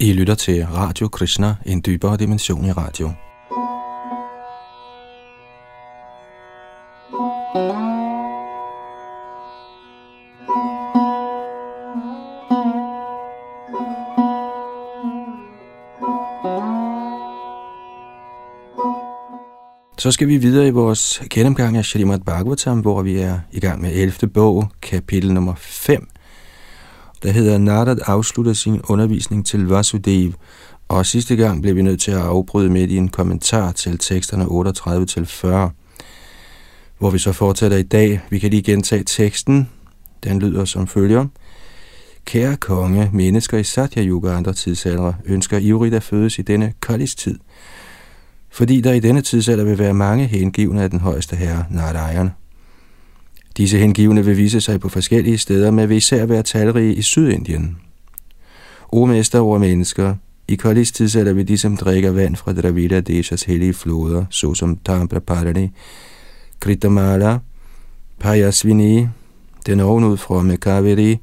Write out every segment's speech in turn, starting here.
I lytter til Radio Krishna, en dybere dimension i radio. Så skal vi videre i vores gennemgang af Shrimad Bhagavatam, hvor vi er i gang med 11. bog, kapitel nummer 5, der hedder Narad afslutter sin undervisning til Vasudev, og sidste gang blev vi nødt til at afbryde midt i en kommentar til teksterne 38-40, hvor vi så fortsætter i dag. Vi kan lige gentage teksten. Den lyder som følger. Kære konge, mennesker i Satya Yuga og andre tidsalder ønsker ivrigt at fødes i denne tid, fordi der i denne tidsalder vil være mange hengivne af den højeste herre, Narayana. Disse hengivne vil vise sig på forskellige steder, men vil især være talrige i Sydindien. O mester over mennesker, i Kalis tidsalder vil de, som drikker vand fra Dravida Deshas hellige floder, såsom Tampraparani, Kritamala, Payasvini, den ovenud fra Mekaveri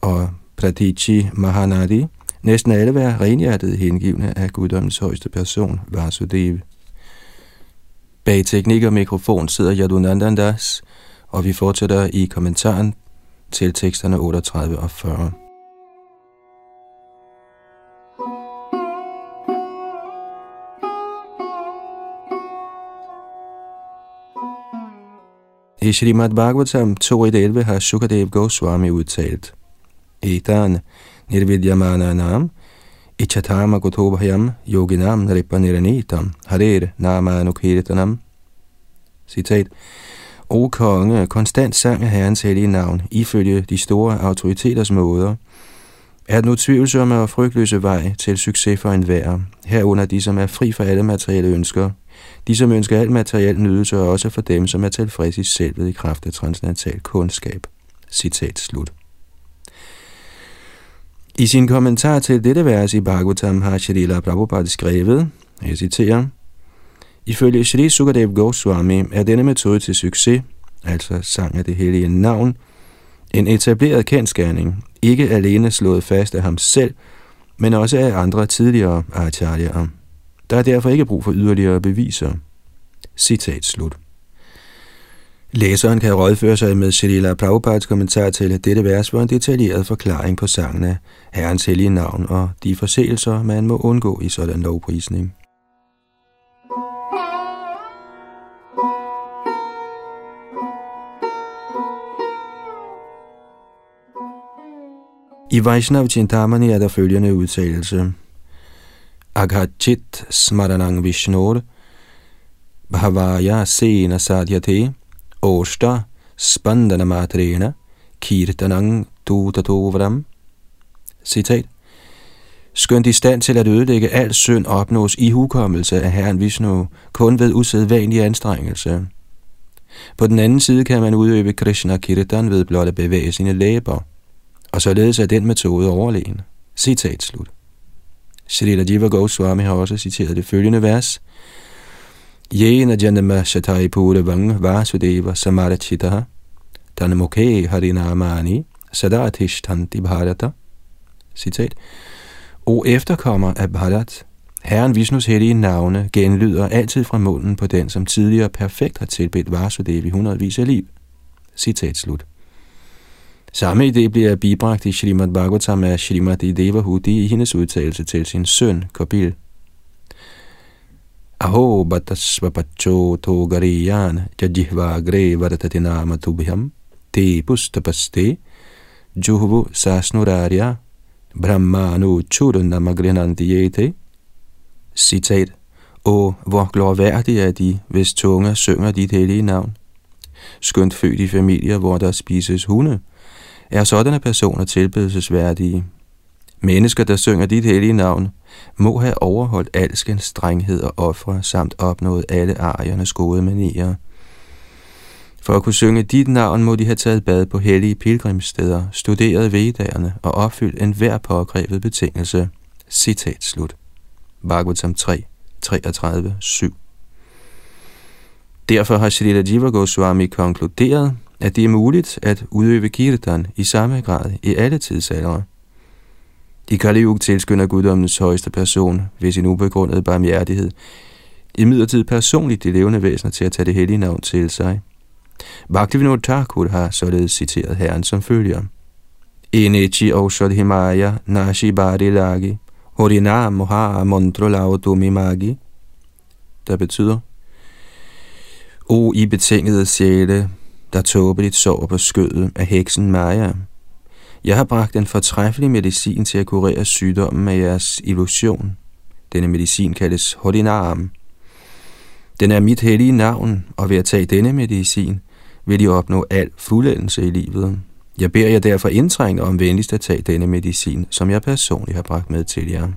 og Pratichi Mahanadi, næsten alle være renhjertet hengivne af guddommens højeste person, Vasudev. Bag teknik og mikrofon sidder Yadunandandas, og vi fortsætter i kommentaren til teksterne 38 og 40. I Srimad Bhagavatam 2.11 har Sukadev Goswami udtalt, Etan nirvidyamana nam ichatama gotobhayam yoginam nripaniranitam harer namanukirtanam. Citat, O konge, konstant sang af Herrens hellige navn, ifølge de store autoriteters måder, er den utvivlsomme og frygtløse vej til succes for enhver, herunder de, som er fri for alle materielle ønsker. De, som ønsker alt materiel nydelse, og også for dem, som er tilfreds i selvet i kraft af transcendental kundskab. Citat slut. I sin kommentar til dette vers i Bhagavatam har Shrila Prabhupada skrevet, jeg citerer, Ifølge Shri Sukadev Goswami er denne metode til succes, altså sang af det hellige navn, en etableret kendskærning, ikke alene slået fast af ham selv, men også af andre tidligere acharyaer. Der er derfor ikke brug for yderligere beviser. Citat slut. Læseren kan rådføre sig med Shalila Prabhupads kommentar til dette vers for en detaljeret forklaring på sangen af Herrens hellige navn og de forseelser, man må undgå i sådan lovprisning. I Vaishnav Chintamani er der følgende udtalelse. Aghachit smaranang vishnur, bhavaya sena sadhyate, oshta spandana matrena, kirtanang dutatovram. Citat. Skønt i stand til at ødelægge al synd opnås i hukommelse af Herren Vishnu, kun ved usædvanlig anstrengelse. På den anden side kan man udøve Krishna Kirtan ved blot at bevæge sine læber og således er den metode overlegen. Citat slut. Srila Jiva Goswami har også citeret det følgende vers. Jena janama shatai pura vang vasudeva samarachitaha tanamukhe harinamani sadatishtanti bharata. Citat. O efterkommer af Bharat, Herren Vishnus hellige navne genlyder altid fra munden på den, som tidligere perfekt har tilbedt Vasudev i hundredvis af liv. Citat slut. Samme idé bliver bibragt i Srimad Bhagavatam af Shrimad Devahudi i hendes udtalelse til sin søn, Kapil. Aho batasvapacho togariyan jajihvagre vartatinama tubhyam te pustapaste juhvu sasnurarya brahmanu churunamagrinanti yete. Citat. Og hvor glorværdige er de, hvis tunge synger dit hellige navn. Skønt født i familier, hvor der spises hunde, er sådanne personer tilbedelsesværdige. Mennesker, der synger dit hellige navn, må have overholdt alskens strenghed og ofre samt opnået alle ariernes gode manier. For at kunne synge dit navn, må de have taget bad på hellige pilgrimssteder, studeret vedderne og opfyldt enhver pågrebet betingelse. Citat slut. Bhagavatam 3, 33, 7. Derfor har Srila Jiva Goswami konkluderet, at det er muligt at udøve kirtan i samme grad i alle tidsaldre. I Kali tilskynder guddommens højeste person ved sin ubegrundede barmhjertighed imidlertid personligt de levende væsener til at tage det hellige navn til sig. Bhaktivinoda Thakur har således citeret herren som følger. Enechi Oshad Himaya Nashi Bari Lagi Horinam Moha Mandro Laudumi Magi der betyder O I betingede sjæle, der tåbeligt sover på skødet af heksen Maya. Jeg har bragt en fortræffelig medicin til at kurere sygdommen med jeres illusion. Denne medicin kaldes Hodinarm. Den er mit hellige navn, og ved at tage denne medicin, vil I opnå al fuldendelse i livet. Jeg beder jer derfor indtrængende om venligst at tage denne medicin, som jeg personligt har bragt med til jer.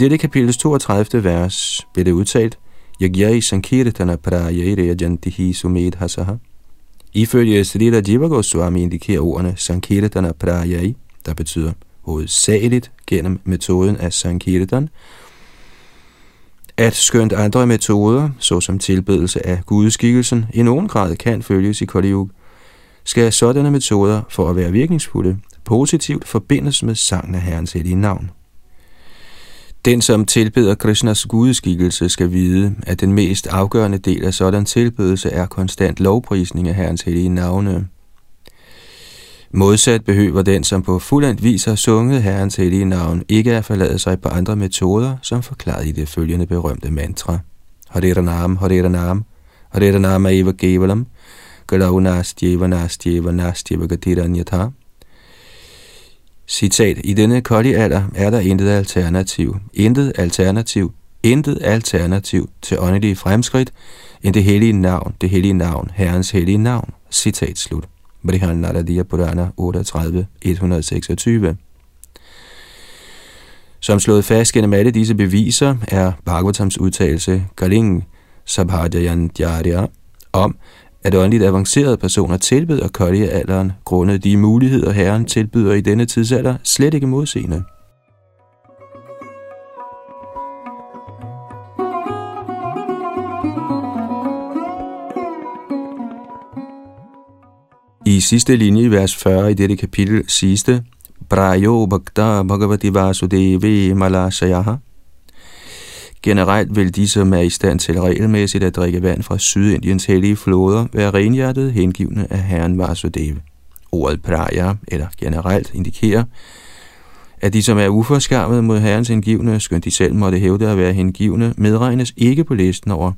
Dette kapitels 32. vers bliver det udtalt, Yagyai Sankirtana Prayere Ajantihi Sumed Hasaha. Ifølge Srila Jiva Goswami indikerer ordene Sankirtana Prayai, der betyder hovedsageligt gennem metoden af Sankirtan, at skønt andre metoder, såsom tilbedelse af gudeskikkelsen, i nogen grad kan følges i Kali skal sådanne metoder, for at være virkningsfulde, positivt forbindes med sangen af Herrens hellige navn. Den, som tilbeder Krishnas gudeskikkelse, skal vide, at den mest afgørende del af sådan tilbedelse er konstant lovprisning af Herrens hellige navne. Modsat behøver den, som på fuldendt vis har sunget Herrens hellige navn, ikke at forlade sig på andre metoder, som forklaret i det følgende berømte mantra. Hare Nam, Hare Nam, Hare Nam Eva Gevalam, Galau Nastjeva Nastjeva Nastjeva Gatiranyatha. Citat, i denne kolde alder er der intet alternativ, intet alternativ, intet alternativ til åndelige fremskridt, end det hellige navn, det hellige navn, Herrens hellige navn. Citat slut. Brihan Naradiya Purana 38, 126. Som slået fast gennem alle disse beviser, er Bhagavatams udtalelse Galing Sabhadjayan Dhyarya om, at åndeligt avancerede personer tilbeder kolde alderen, grundet de muligheder, Herren tilbyder i denne tidsalder, slet ikke modseende. I sidste linje i vers 40 i dette kapitel siges det, Brayo Bhakta Bhagavati Vasudevi Malasayaha. Generelt vil de, som er i stand til regelmæssigt at drikke vand fra Sydindiens hellige floder, være renhjertet hengivne af Herren Vasudeva. Ordet praya, eller generelt, indikerer, at de, som er uforskammet mod Herrens hengivne, skønt de selv måtte hævde at være hengivne, medregnes ikke på listen over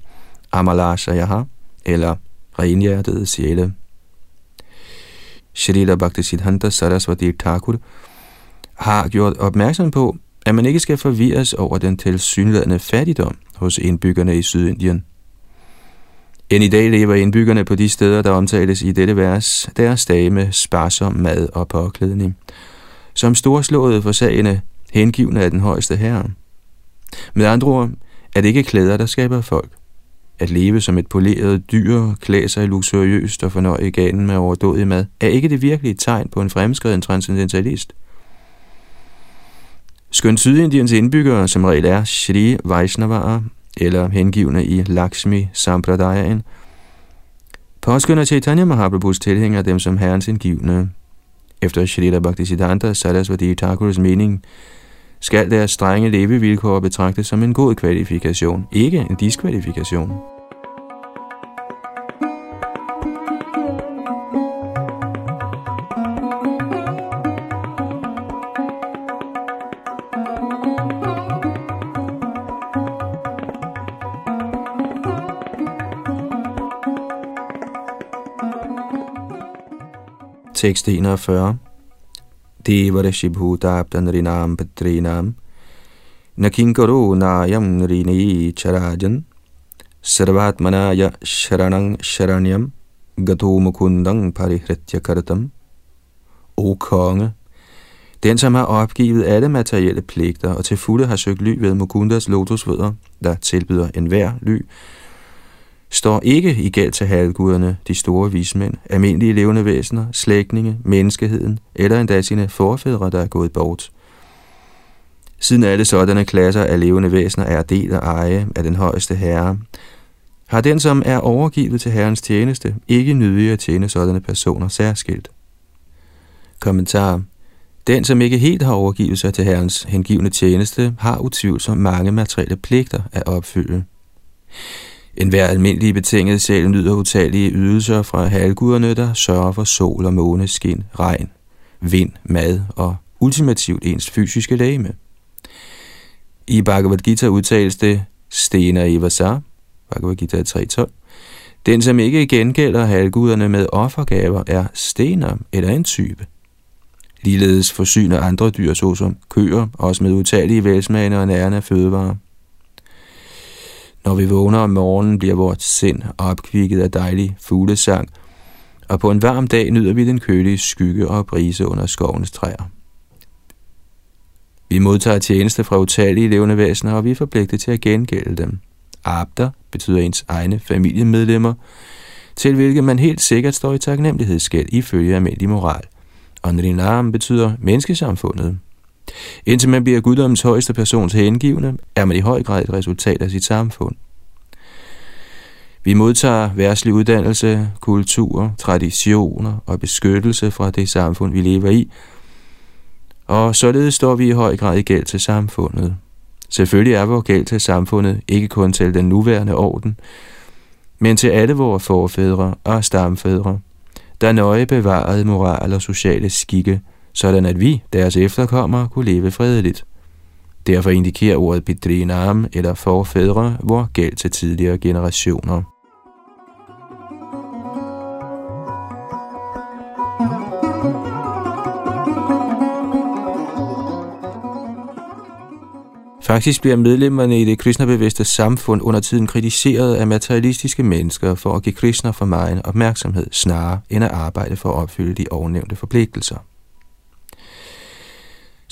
Amalasayaha, eller renhjertede sjæle. Shrila Bhaktisiddhanta Saraswati Thakur har gjort opmærksom på, at man ikke skal forvirres over den tilsyneladende fattigdom hos indbyggerne i Sydindien. End i dag lever indbyggerne på de steder, der omtales i dette vers, deres dage med sparsom mad og påklædning, som storslåede for sagene hengivne af den højeste herre. Med andre ord er det ikke klæder, der skaber folk. At leve som et poleret dyr, klæde sig luksuriøst og fornøje ganen med overdådig mad, er ikke det virkelige tegn på en fremskreden transcendentalist. Skøn Sydindiens indbyggere som regel er Shri Vaishnavara, eller hengivne i Lakshmi Sampradayaen, påskynder Chaitanya Mahaprabhus tilhænger dem som herrens indgivne. Efter Shrita Bhaktisiddhanta Sarasvati Thakurs mening, skal deres strenge levevilkår betragtes som en god kvalifikation, ikke en diskvalifikation. 641. Devarashi bhutabdan rinam patrinam nakinkaro nayam rini charajan sarvatmanaya sharanang sharanyam Gatomukundang parihritya kartam. O konge, den som har opgivet alle materielle pligter og til fulde har søgt ly ved Mukundas lotusvødder, der tilbyder enhver ly, står ikke i gæld til halvguderne, de store vismænd, almindelige levende væsener, slægtninge, menneskeheden, eller endda sine forfædre, der er gået bort. Siden alle sådanne klasser af levende væsener er del og eje af den højeste herre, har den, som er overgivet til herrens tjeneste, ikke nydig at tjene sådanne personer særskilt. Kommentar Den, som ikke helt har overgivet sig til herrens hengivende tjeneste, har utvivlsomt mange materielle pligter at opfylde. En hver almindelig betinget sjæl nyder utallige ydelser fra halvguderne, der sørger for sol og måne, skin, regn, vind, mad og ultimativt ens fysiske lægeme. I Bhagavad Gita udtales det Stena Ivasa, Bhagavad Gita 3.12. Den, som ikke gengælder halvguderne med offergaver, er stener eller en type. Ligeledes forsyner andre dyr, såsom køer, også med utallige velsmagende og nærende fødevarer. Når vi vågner om morgenen, bliver vores sind opkvikket af dejlig fuglesang, og på en varm dag nyder vi den kølige skygge og brise under skovens træer. Vi modtager tjeneste fra utallige levende væsener, og vi er forpligtet til at gengælde dem. Abder betyder ens egne familiemedlemmer, til hvilke man helt sikkert står i taknemmelighedsgæld ifølge almindelig moral. Og Nrinam betyder menneskesamfundet. Indtil man bliver guddommens højeste persons hengivne, er man i høj grad et resultat af sit samfund. Vi modtager værtslig uddannelse, kultur, traditioner og beskyttelse fra det samfund, vi lever i, og således står vi i høj grad i gæld til samfundet. Selvfølgelig er vores gæld til samfundet ikke kun til den nuværende orden, men til alle vores forfædre og stamfædre, der nøje bevarede moral og sociale skikke, sådan at vi, deres efterkommere, kunne leve fredeligt. Derfor indikerer ordet bidrinam eller forfædre hvor gæld til tidligere generationer. Faktisk bliver medlemmerne i det kristnebevidste samfund under tiden kritiseret af materialistiske mennesker for at give Krishna for meget opmærksomhed, snarere end at arbejde for at opfylde de ovennævnte forpligtelser.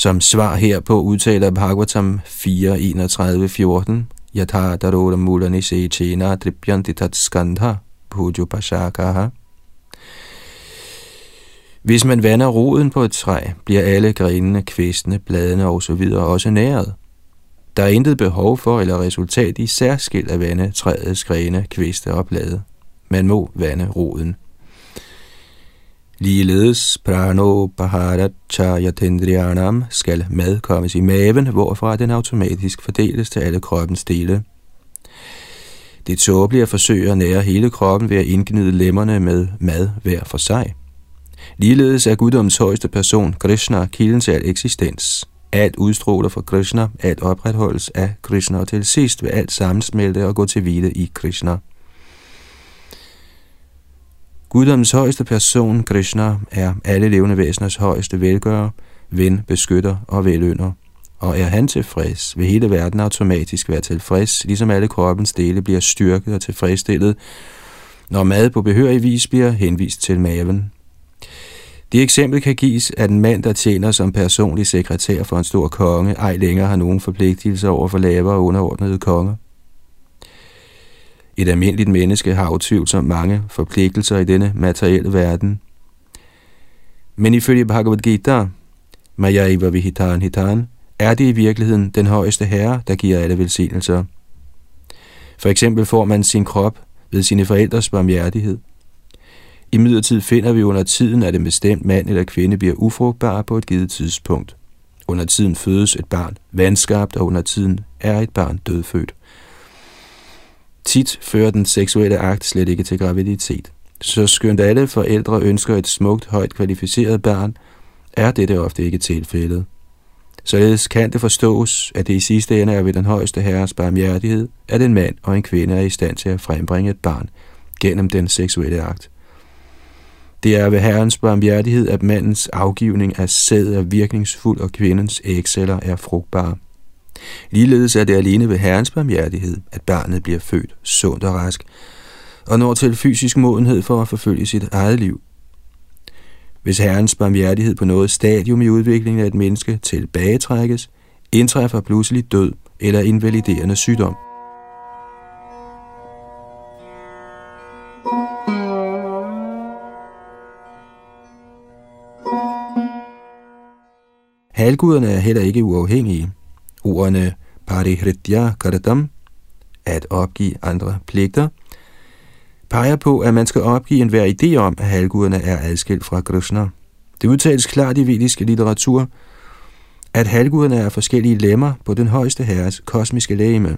Som svar herpå udtaler Bhagavatam 4.31.14 Yatha daroda mulani se chena dripyanti tat skandha pujo pashakaha Hvis man vander roden på et træ, bliver alle grenene, kvistene, bladene osv. også næret. Der er intet behov for eller resultat i særskilt at vande træets grene, kviste og blade. Man må vande roden. Ligeledes prano baharat chayatendriyanam skal mad kommes i maven, hvorfra den automatisk fordeles til alle kroppens dele. Det er tåbeligt at forsøge at nære hele kroppen ved at indgnide lemmerne med mad hver for sig. Ligeledes er guddoms højeste person, Krishna, kilden til al eksistens. Alt udstråler fra Krishna, alt opretholdes af Krishna, og til sidst vil alt sammensmelte og gå til hvile i Krishna. Guddoms højeste person, Krishna, er alle levende væseners højeste velgører, ven, beskytter og velønder. Og er han tilfreds, vil hele verden automatisk være tilfreds, ligesom alle kroppens dele bliver styrket og tilfredsstillet, når mad på behørig vis bliver henvist til maven. Det eksempel kan gives, at en mand, der tjener som personlig sekretær for en stor konge, ej længere har nogen forpligtelse over for lavere og underordnede konger. Et almindeligt menneske har utvivlsomt mange forpligtelser i denne materielle verden. Men ifølge Bhagavad Gita, Mayaiva Vihitan Hitan, er det i virkeligheden den højeste herre, der giver alle velsignelser. For eksempel får man sin krop ved sine forældres barmhjertighed – i midlertid finder vi under tiden, at en bestemt mand eller kvinde bliver ufrugtbar på et givet tidspunkt. Under tiden fødes et barn vandskabt, og under tiden er et barn dødfødt. Tit fører den seksuelle akt slet ikke til graviditet. Så skønt alle forældre ønsker et smukt, højt kvalificeret barn, er dette ofte ikke tilfældet. Således kan det forstås, at det i sidste ende er ved den højeste herres barmhjertighed, at en mand og en kvinde er i stand til at frembringe et barn gennem den seksuelle akt. Det er ved Herrens barmhjertighed, at mandens afgivning af sæd er virkningsfuld, og kvindens ægceller er frugtbare. Ligeledes er det alene ved Herrens barmhjertighed, at barnet bliver født sundt og rask, og når til fysisk modenhed for at forfølge sit eget liv. Hvis Herrens barmhjertighed på noget stadium i udviklingen af et menneske tilbagetrækkes, indtræffer pludselig død eller invaliderende sygdom. Halvguderne er heller ikke uafhængige. Ordene parihritya karatam, at opgive andre pligter, peger på, at man skal opgive enhver idé om, at halvguderne er adskilt fra Krishna. Det udtales klart i vediske litteratur, at halvguderne er forskellige lemmer på den højeste herres kosmiske lægeme.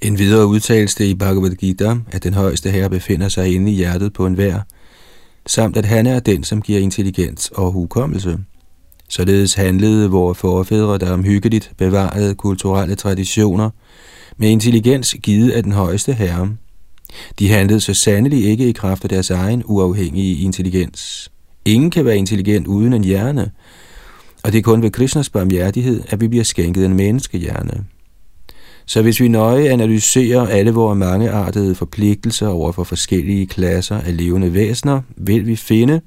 En videre udtales det i Bhagavad Gita, at den højeste herre befinder sig inde i hjertet på enhver, samt at han er den, som giver intelligens og hukommelse. Således handlede vores forfædre, der omhyggeligt bevarede kulturelle traditioner, med intelligens givet af den højeste herre. De handlede så sandelig ikke i kraft af deres egen uafhængige intelligens. Ingen kan være intelligent uden en hjerne, og det er kun ved Krishnas barmhjertighed, at vi bliver skænket en menneskehjerne. Så hvis vi nøje analyserer alle vores mangeartede forpligtelser over for forskellige klasser af levende væsener, vil vi finde,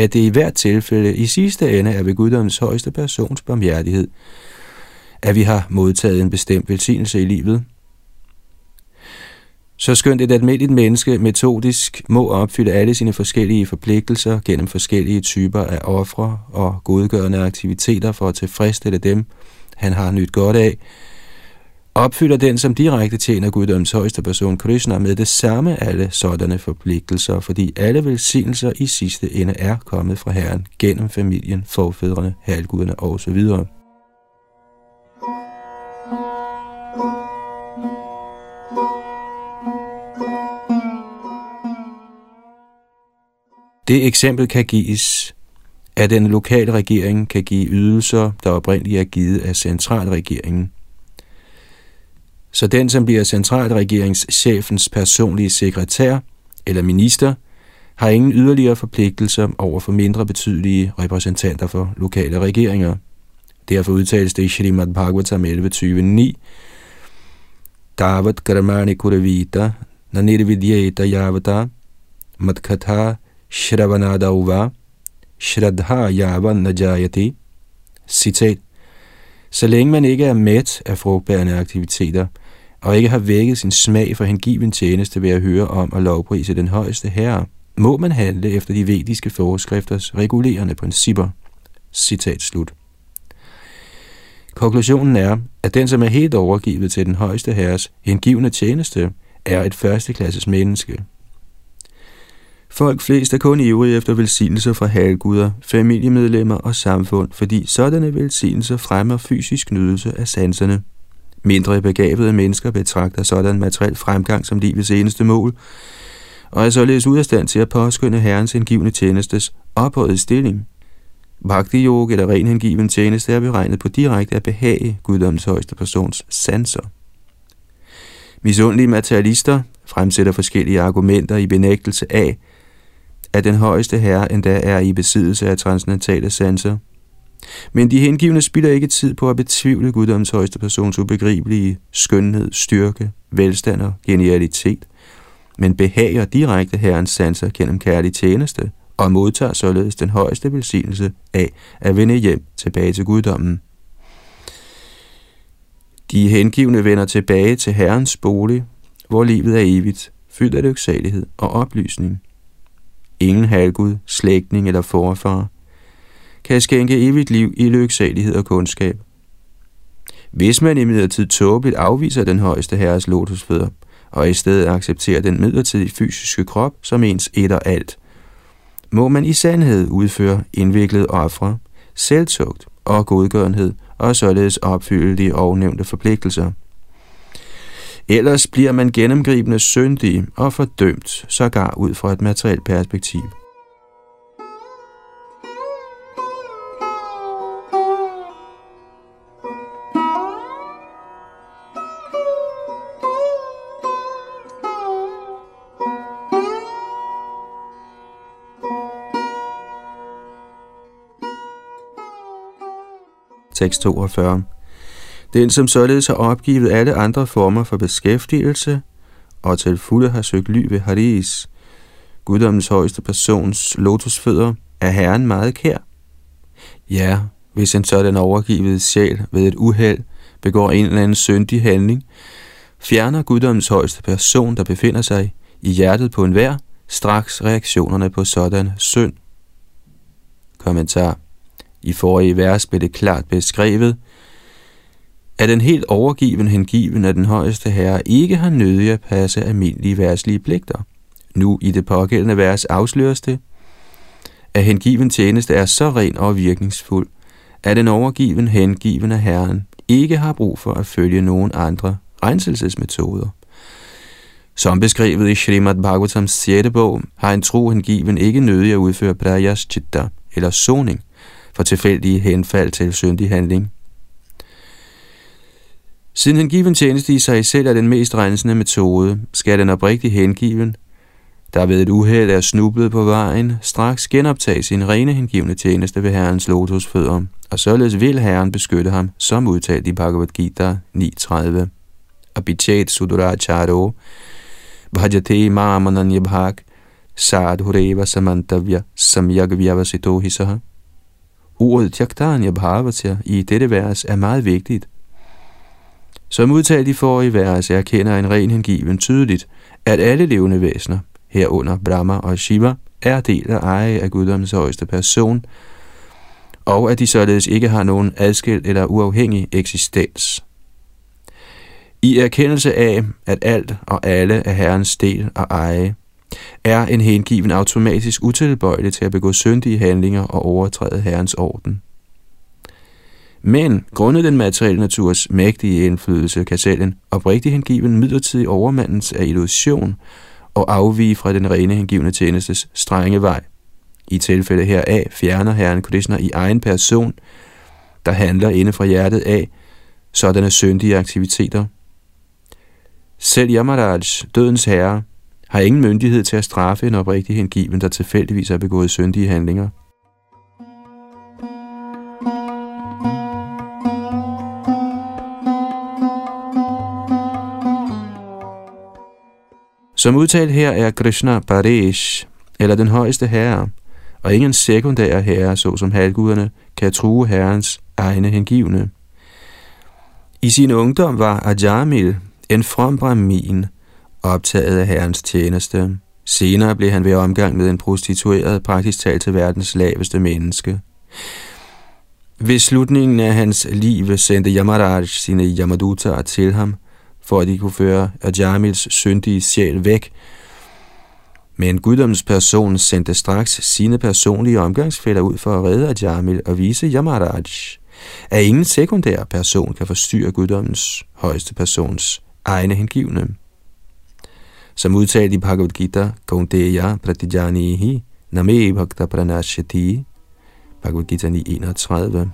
at det i hvert tilfælde i sidste ende er ved guddommens højeste persons barmhjertighed, at vi har modtaget en bestemt velsignelse i livet. Så skønt et almindeligt menneske metodisk må opfylde alle sine forskellige forpligtelser gennem forskellige typer af ofre og godgørende aktiviteter for at tilfredsstille dem, han har nyt godt af, opfylder den, som direkte tjener guddoms højeste person Krishna med det samme alle sådanne forpligtelser, fordi alle velsignelser i sidste ende er kommet fra Herren gennem familien, forfædrene, halvguderne osv. Det eksempel kan gives, at den lokale regering kan give ydelser, der oprindeligt er givet af centralregeringen. Så den, som bliver centralregeringschefens personlige sekretær eller minister, har ingen yderligere forpligtelser over for mindre betydelige repræsentanter for lokale regeringer. Derfor udtales det i Shrimad Bhagavatam 11.29.9, Davat Gramani Kuravita Nanirvidyeta Yavata matkatha Shravanadauva Shraddha Yavan Najayati. Citat. Så længe man ikke er mæt af frugtbærende aktiviteter, og ikke har vækket sin smag for hengiven tjeneste ved at høre om og lovprise den højeste herre, må man handle efter de vediske forskrifters regulerende principper. Citat slut. Konklusionen er, at den, som er helt overgivet til den højeste herres hengivende tjeneste, er et førsteklasses menneske. Folk flest er kun ivrige efter velsignelser fra halvguder, familiemedlemmer og samfund, fordi sådanne velsignelser fremmer fysisk nydelse af sanserne. Mindre begavede mennesker betragter sådan materiel fremgang som livets eneste mål, og er således ud af stand til at påskynde herrens hengivne tjenestes ophøjet stilling. Bhakti yoga eller ren hengiven tjeneste er beregnet på direkte at behage guddoms højeste persons sanser. Misundelige materialister fremsætter forskellige argumenter i benægtelse af, at den højeste herre endda er i besiddelse af transcendentale sanser – men de hengivne spilder ikke tid på at betvivle guddoms højeste persons ubegribelige skønhed, styrke, velstand og genialitet, men behager direkte herrens sanser gennem kærlig tjeneste og modtager således den højeste velsignelse af at vende hjem tilbage til guddommen. De hengivne vender tilbage til herrens bolig, hvor livet er evigt, fyldt af lyksalighed og oplysning. Ingen halvgud, slægtning eller forfar – kan skænke evigt liv i lyksalighed og kundskab. Hvis man imidlertid tåbeligt afviser den højeste herres lotusfødder, og i stedet accepterer den midlertidige fysiske krop som ens et og alt, må man i sandhed udføre indviklede ofre, selvtugt og godgørenhed, og således opfylde de ovennævnte forpligtelser. Ellers bliver man gennemgribende syndig og fordømt, sågar ud fra et materielt perspektiv. Tekst 42. Den, som således har opgivet alle andre former for beskæftigelse, og til fulde har søgt ly ved Haris, guddommens højeste persons lotusfødder, er Herren meget kær. Ja, hvis en sådan overgivet sjæl ved et uheld begår en eller anden syndig handling, fjerner guddommens højeste person, der befinder sig i hjertet på enhver, straks reaktionerne på sådan synd. Kommentar i forrige vers blev det klart beskrevet, at den helt overgiven hengiven af den højeste herre ikke har nødig at passe almindelige værtslige pligter. Nu i det pågældende vers afsløres det, at hengiven tjeneste er så ren og virkningsfuld, at den overgiven hengiven af Herren ikke har brug for at følge nogen andre renselsesmetoder. Som beskrevet i Srimad Bhagavatams 6. bog, har en tro hengiven ikke nødig at udføre prayaschitta eller soning for tilfældige henfald til syndig handling. Siden hengiven tjeneste i sig selv er den mest rensende metode, skal den oprigtige hengiven, der ved et uheld er snublet på vejen, straks genoptage sin rene hengivne tjeneste ved Herrens lotusfødder, og således vil Herren beskytte ham, som udtalt i Bhagavad Gita 9.30. Abhichet Sudaracharo, Bhajate Mamananyabhag Sadhureva Samantavya Samyagvyavasito Hisaha Ordet Jagdanya Bhavatya i dette vers er meget vigtigt. Som udtalt i forrige vers erkender en ren hengiven tydeligt, at alle levende væsener, herunder Brahma og Shiva, er del af eje af guddommens højeste person, og at de således ikke har nogen adskilt eller uafhængig eksistens. I erkendelse af, at alt og alle er Herrens del og eje, er en hengiven automatisk utilbøjelig til at begå syndige handlinger og overtræde Herrens orden. Men grundet den materielle naturs mægtige indflydelse, kan selv en oprigtig hengiven midlertidig overmandens af illusion og afvige fra den rene hengivne tjenestes strenge vej. I tilfælde heraf fjerner Herren Krishna i egen person, der handler inde fra hjertet af sådanne syndige aktiviteter. Selv Yamaraj, dødens herre, har ingen myndighed til at straffe en oprigtig hengiven, der tilfældigvis har begået syndige handlinger. Som udtalt her er Krishna Paresh, eller den højeste herre, og ingen sekundære herre, såsom halvguderne, kan true herrens egne hengivne. I sin ungdom var Ajamil en from brahmin, optaget af herrens tjeneste. Senere blev han ved omgang med en prostitueret praktisk talt til verdens laveste menneske. Ved slutningen af hans liv sendte Yamaraj sine Yamadutar til ham, for at de kunne føre Ajamils syndige sjæl væk. Men guddoms person sendte straks sine personlige omgangsfælder ud for at redde Ajamil og vise Yamaraj, at ingen sekundær person kan forstyrre guddommens højeste persons egne hengivne. Som udtalt i Bhagavad Gita, Kaunteya Pratijanihi Name Bhakta Pranashati, Bhagavad Gita 9.31.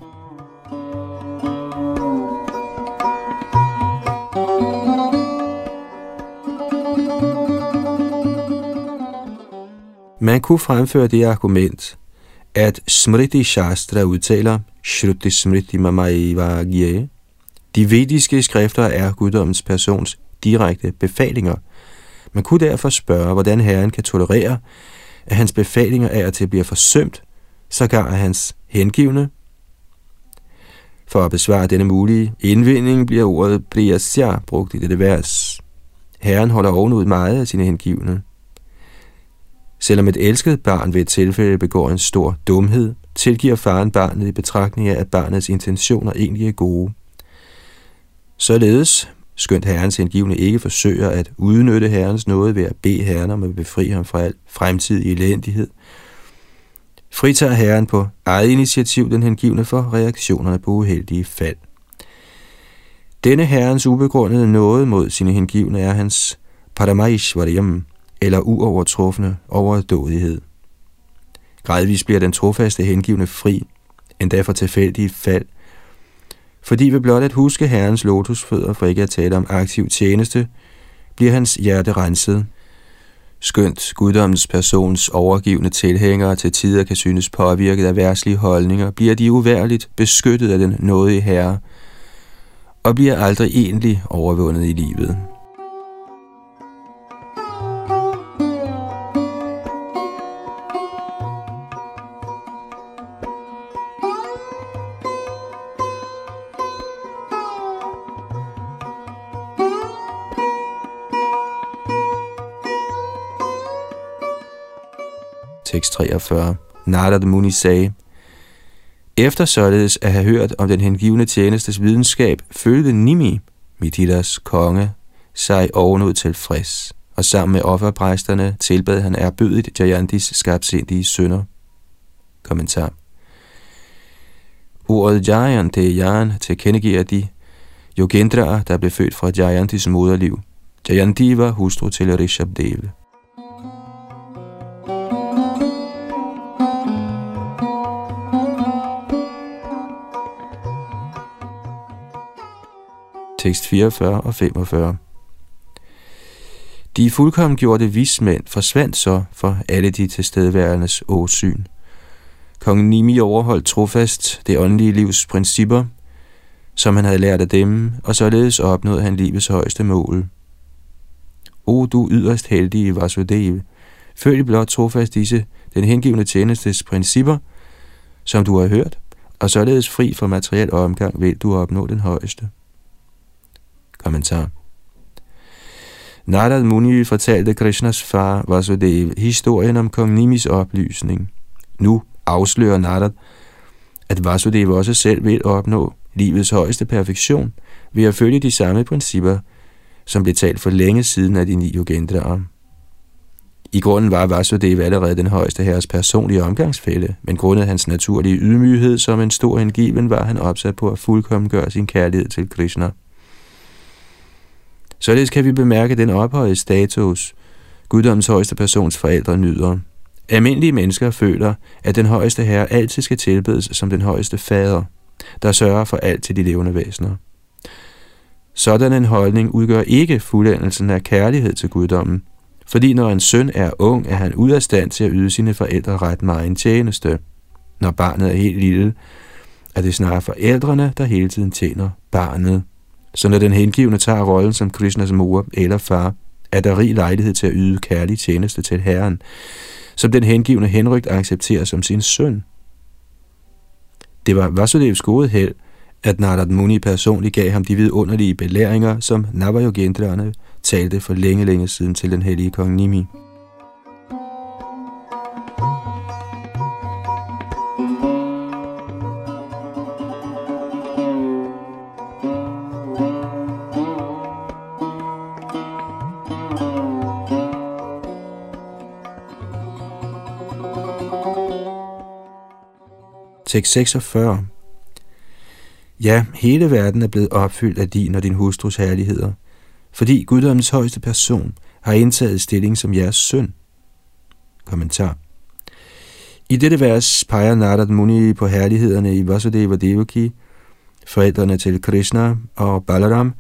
Man kunne fremføre det argument, at Smriti Shastra udtaler Shruti Smriti Mamaiva De vediske skrifter er guddommens persons direkte befalinger. Man kunne derfor spørge, hvordan Herren kan tolerere, at hans befalinger er til bliver forsømt, sågar af hans hengivne. For at besvare denne mulige indvinding bliver ordet priyasya brugt i dette vers. Herren holder ovenud meget af sine hengivne. Selvom et elsket barn ved et tilfælde begår en stor dumhed, tilgiver faren barnet i betragtning af, at barnets intentioner egentlig er gode. Således, skønt herrens indgivende ikke forsøger at udnytte herrens nåde ved at bede herren om at befri ham fra al fremtidig elendighed, fritager herren på eget initiativ den hengivne for reaktionerne på uheldige fald. Denne herrens ubegrundede nåde mod sine hengivne er hans Paramaishvaryam, eller uovertrufne overdådighed. Gradvist bliver den trofaste hengivne fri, endda for tilfældige fald, fordi ved blot at huske Herrens lotusfødder, for ikke at tale om aktiv tjeneste, bliver hans hjerte renset. Skønt guddommens persons overgivende tilhængere til tider kan synes påvirket af værtslige holdninger, bliver de uværligt beskyttet af den nådige herre, og bliver aldrig egentlig overvundet i livet. Tekst 43. Narada Muni sagde, Efter således at have hørt om den hengivne tjenestes videnskab, følte Nimi, Mithidas konge, sig ovenud tilfreds, og sammen med offerpræsterne tilbad han erbødigt Jayantis skabsindige sønder. Kommentar Ordet Jayan til Jayan tilkendegiver de Yogendra'er, der blev født fra Jayantis moderliv. Jayanti var hustru til Rishabdev. Tekst 44 og 45. De fuldkommengjorte vismænd forsvandt så for alle de tilstedeværendes åsyn. Kong Nimi overholdt trofast det åndelige livs principper, som han havde lært af dem, og således opnåede han livets højeste mål. O du yderst heldige Vasudev, følg blot trofast disse, den hengivende tjenestes principper, som du har hørt, og således fri for materiel omgang vil du opnå den højeste. Kommentar. Narad Muni fortalte Krishnas far Vasudev historien om kong Nimis oplysning. Nu afslører Narad, at Vasudev også selv vil opnå livets højeste perfektion ved at følge de samme principper, som blev talt for længe siden af de ni yogendraer. I grunden var Vasudev allerede den højeste herres personlige omgangsfælde, men grundet hans naturlige ydmyghed som en stor hengiven var han opsat på at fuldkommen gøre sin kærlighed til Krishna. Således kan vi bemærke den ophøjede status, guddommens højeste persons forældre nyder. Almindelige mennesker føler, at den højeste herre altid skal tilbedes som den højeste fader, der sørger for alt til de levende væsener. Sådan en holdning udgør ikke fuldendelsen af kærlighed til guddommen, fordi når en søn er ung, er han ud af stand til at yde sine forældre ret meget en tjeneste. Når barnet er helt lille, er det snarere forældrene, der hele tiden tjener barnet. Så når den hengivne tager rollen som Krishnas mor eller far, er der rig lejlighed til at yde kærlig tjeneste til Herren, som den hengivne henrygt accepterer som sin søn. Det var Vasudevs gode held, at Narad Muni personligt gav ham de vidunderlige belæringer, som Navajogendrerne talte for længe, længe siden til den hellige kong Nimi. Tekst 46. Ja, hele verden er blevet opfyldt af din og din hustrus herligheder, fordi guddommens højeste person har indtaget stilling som jeres søn. Kommentar. I dette vers peger Narad Muni på herlighederne i Vasudeva Devaki, forældrene til Krishna og Balaram,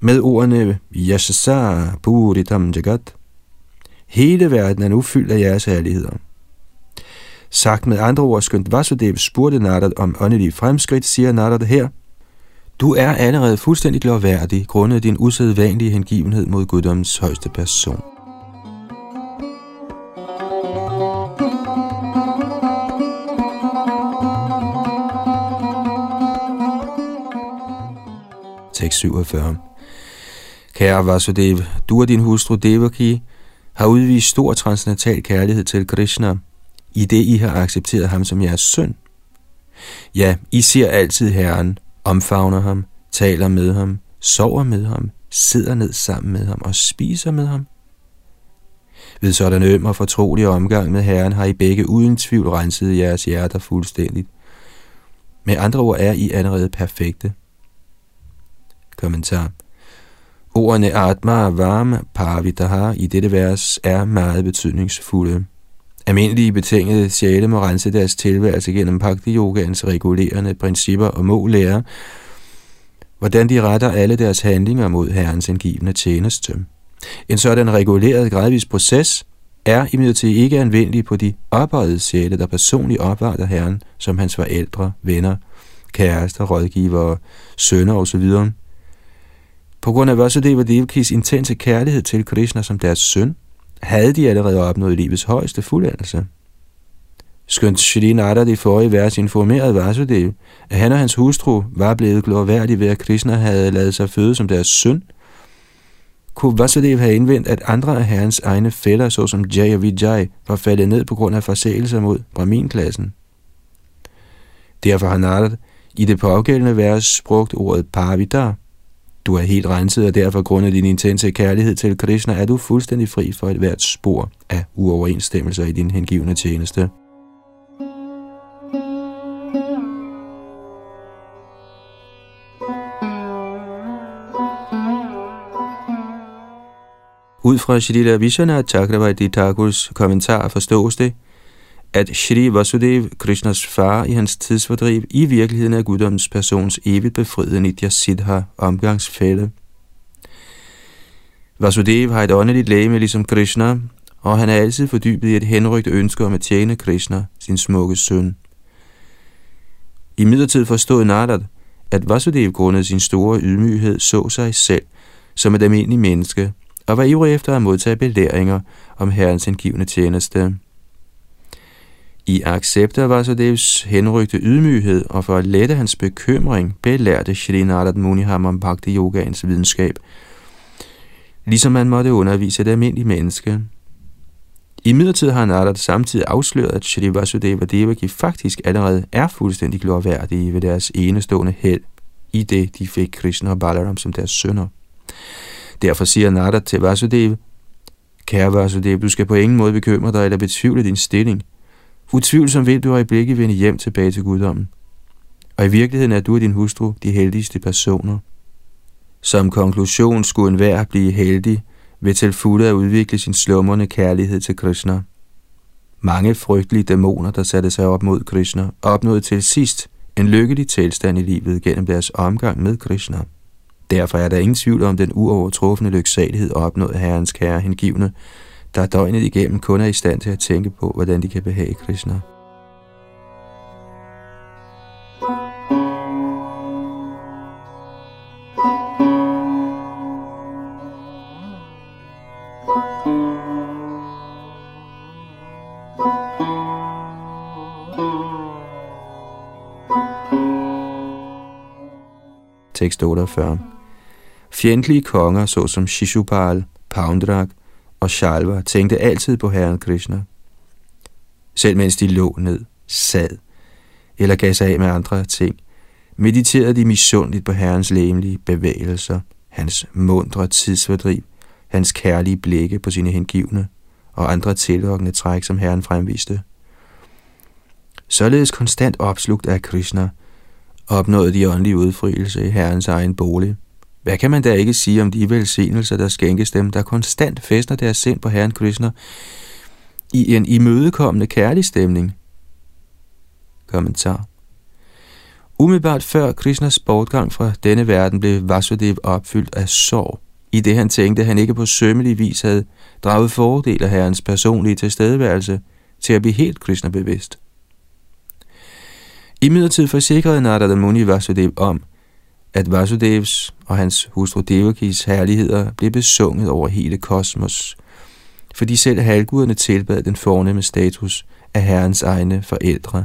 med ordene Yashasa Puritam Jagat. Hele verden er nu fyldt af jeres herligheder. Sagt med andre ord, skønt Vasudev spurgte Narad om åndelige fremskridt, siger Narad her, Du er allerede fuldstændig lovværdig, grundet din usædvanlige hengivenhed mod guddommens højeste person. Tekst 47 Kære Vasudev, du og din hustru Devaki har udvist stor transcendental kærlighed til Krishna, i det I har accepteret ham som jeres søn. Ja, I ser altid Herren, omfavner ham, taler med ham, sover med ham, sidder ned sammen med ham og spiser med ham. Ved sådan øm og fortrolig omgang med Herren har I begge uden tvivl renset jeres hjerter fuldstændigt. Med andre ord er I allerede perfekte. Kommentar. Ordene Atma og Varma Parvitaha i dette vers er meget betydningsfulde. Almindelige betingede sjæle må rense deres tilværelse gennem bhakti yogans regulerende principper og må lære, hvordan de retter alle deres handlinger mod Herrens indgivende tjeneste. En sådan reguleret gradvis proces er imidlertid ikke anvendelig på de ophøjede sjæle, der personligt opvarter Herren som hans forældre, venner, kærester, rådgivere, sønner osv. På grund af Vasudeva Devakis intense kærlighed til Krishna som deres søn, havde de allerede opnået livets højeste fuldendelse. Skønt Shri Narada i forrige vers informerede Vasudev, at han og hans hustru var blevet glorværdige ved, at Krishna havde lavet sig føde som deres søn, kunne Vasudev have indvendt, at andre af herrens egne fælder, såsom Jay og Vijay, var faldet ned på grund af forseelser mod Brahmin-klassen. Derfor har Narad i det pågældende vers brugt ordet pavita. Du er helt renset, og derfor grundet din intense kærlighed til Krishna er du fuldstændig fri for et hvert spor af uoverensstemmelser i din hengivne tjeneste. Ud fra Shilila Vishana Chakravarti Thakurs kommentar forstås det, at Shri Vasudev, Krishnas far i hans tidsfordriv, i virkeligheden er guddommens persons evigt befriede Nitya Siddha omgangsfælde. Vasudev har et åndeligt læge ligesom Krishna, og han er altid fordybet i et henrygt ønske om at tjene Krishna, sin smukke søn. I midlertid forstod Nardat, at Vasudev grundet sin store ydmyghed så sig selv som et almindeligt menneske, og var ivrig efter at modtage belæringer om herrens indgivende tjeneste. I accept af Vasudevs henrygte ydmyghed og for at lette hans bekymring, belærte Shri Narad Muni ham om Bhakti Yogaens videnskab, ligesom man måtte undervise et almindeligt menneske. I midlertid har Narad samtidig afsløret, at Shri Vasudeva og Devaki faktisk allerede er fuldstændig glorværdige ved deres enestående held, i det de fik Krishna og Balaram som deres sønner. Derfor siger Narad til Vasudeva, Kære Vasudeva, du skal på ingen måde bekymre dig eller betvivle din stilling – Utvivlsomt vil du øjeblikket vende hjem tilbage til guddommen. Og i virkeligheden er du og din hustru de heldigste personer. Som konklusion skulle enhver blive heldig ved til fulde at udvikle sin slummerne kærlighed til Krishna. Mange frygtelige dæmoner, der satte sig op mod Krishna, opnåede til sidst en lykkelig tilstand i livet gennem deres omgang med Krishna. Derfor er der ingen tvivl om den uovertrufne lyksalighed opnået af Herrens kære hengivne, der døgnet igennem kun er i stand til at tænke på, hvordan de kan behage Krishna. Tekst 48 Fjendtlige konger, såsom Shishupal, Poundrak og Shalva tænkte altid på Herren Krishna. Selv mens de lå ned, sad eller gav sig af med andre ting, mediterede de misundeligt på Herrens læmelige bevægelser, hans mundre tidsfordriv, hans kærlige blikke på sine hengivne og andre tillokkende træk, som Herren fremviste. Således konstant opslugt af Krishna, opnåede de åndelige udfrielse i Herrens egen bolig, hvad kan man da ikke sige om de velsignelser, der skænkes dem, der konstant fester deres sind på Herren Krishna i en imødekommende kærlig stemning? Kommentar. Umiddelbart før Krishnas bortgang fra denne verden blev Vasudev opfyldt af sorg, i det han tænkte, at han ikke på sømmelig vis havde draget fordel af herrens personlige tilstedeværelse til at blive helt Krishna bevidst. I midlertid forsikrede Narada Muni Vasudev om, at Vasudevs og hans hustru Devakis herligheder blev besunget over hele kosmos, fordi selv halvguderne tilbad den fornemme status af herrens egne forældre.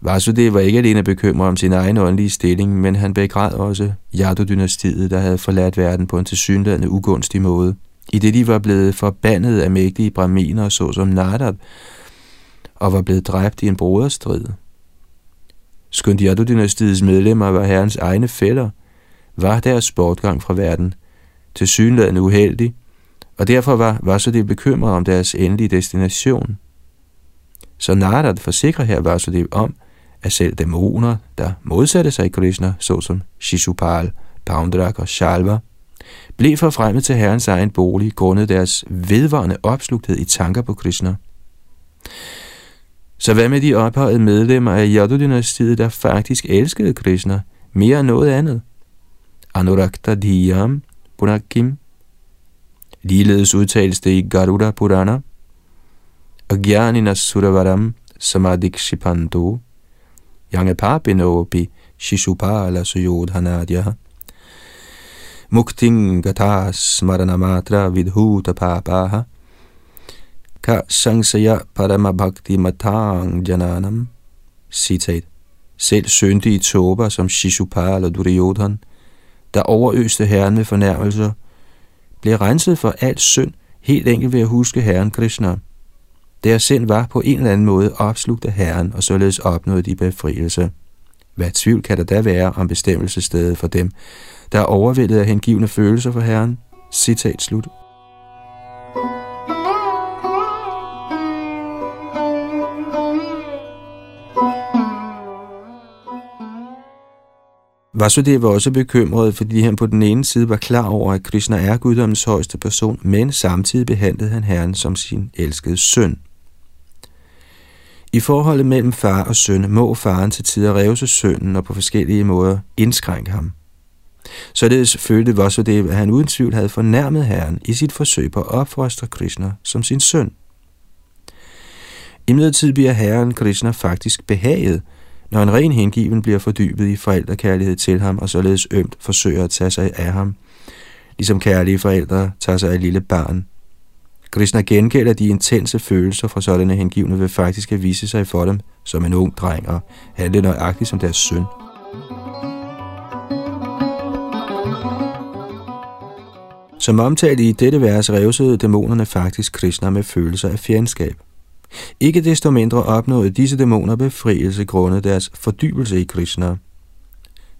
Vasudev var ikke alene bekymret om sin egen åndelige stilling, men han begræd også Yadu-dynastiet, der havde forladt verden på en tilsyneladende ugunstig måde, i det de var blevet forbandet af mægtige braminer såsom Nardab, og var blevet dræbt i en broderstrid. Skønt Yadu-dynastiets medlemmer var herrens egne fæller, var deres bortgang fra verden til synlædende uheldig, og derfor var Vasudev bekymret om deres endelige destination. Så Narad forsikrer her Vasudev om, at selv dæmoner, der modsatte sig Krishna, såsom Shishupal, Poundrak og Shalva, blev forfremmet til herrens egen bolig grundet deres vedvarende opslugthed i tanker på Krishna. Så hvad med de ophøjede medlemmer af Yadu-dynastiet, der faktisk elskede Krishna mere end noget andet? Anurakta Dhyam Punakim. Ligeledes udtales det i Garuda Purana. Agyanina Suravaram Samadhikshipanto. Yange Papinopi Shishupala Suyodhanadya. Mukting Gatas Maranamatra Vidhuta Papaha. Ka sangsaya paramabhakti matang jananam. Citat. Selv syndige tober som Shishupal og Duryodhan, der overøste herren med fornærmelser, blev renset for alt synd, helt enkelt ved at huske herren Krishna. Deres sind var på en eller anden måde opslugt af Herren, og således opnåede de befrielse. Hvad tvivl kan der da være om bestemmelsesstedet for dem, der er overvældet af hengivende følelser for Herren? Citat slut. Vasudeva var også bekymret, fordi han på den ene side var klar over, at Krishna er guddommens højeste person, men samtidig behandlede han Herren som sin elskede søn. I forholdet mellem far og søn må faren til tider revse sønnen og på forskellige måder indskrænke ham. Således følte Vasudeva, at han uden tvivl havde fornærmet Herren i sit forsøg på at opfostre Krishna som sin søn. I midlertid bliver Herren Krishna faktisk behaget, når en ren hengiven bliver fordybet i forældrekærlighed til ham og således ømt forsøger at tage sig af ham, ligesom kærlige forældre tager sig af et lille barn. Krishna gengælder de intense følelser fra sådanne hengivne ved faktisk at vise sig for dem som en ung dreng og handle nøjagtigt som deres søn. Som omtalt i dette vers revsede dæmonerne faktisk Krishna med følelser af fjendskab. Ikke desto mindre opnåede disse dæmoner befrielse grundet deres fordybelse i Krishna.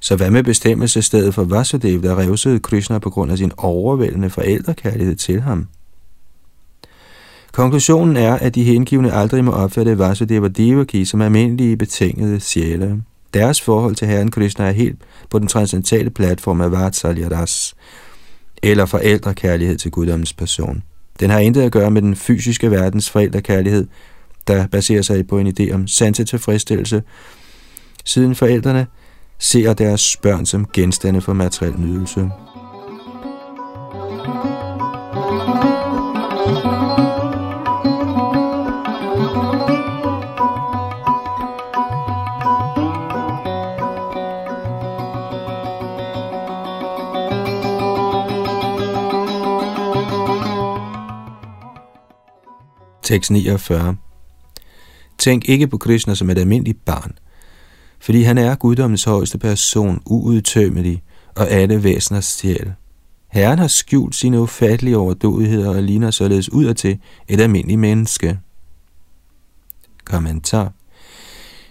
Så hvad med bestemmelsesstedet for Vasudev, der revsede Krishna på grund af sin overvældende forældrekærlighed til ham? Konklusionen er, at de hengivne aldrig må opfatte Vasudev og Devaki som almindelige betingede sjæle. Deres forhold til Herren Krishna er helt på den transcendentale platform af Vatsalya Ras, eller forældrekærlighed til guddommens person. Den har intet at gøre med den fysiske verdens forældrekærlighed, der baserer sig på en idé om sanse tilfredsstillelse, siden forældrene ser deres børn som genstande for materiel nydelse. Tekst 49. Tænk ikke på Krishna som et almindeligt barn, fordi han er guddommens højeste person, uudtømmelig og alle væseners sjæl. Herren har skjult sine ufattelige overdådigheder og ligner således ud til et almindeligt menneske. Kommentar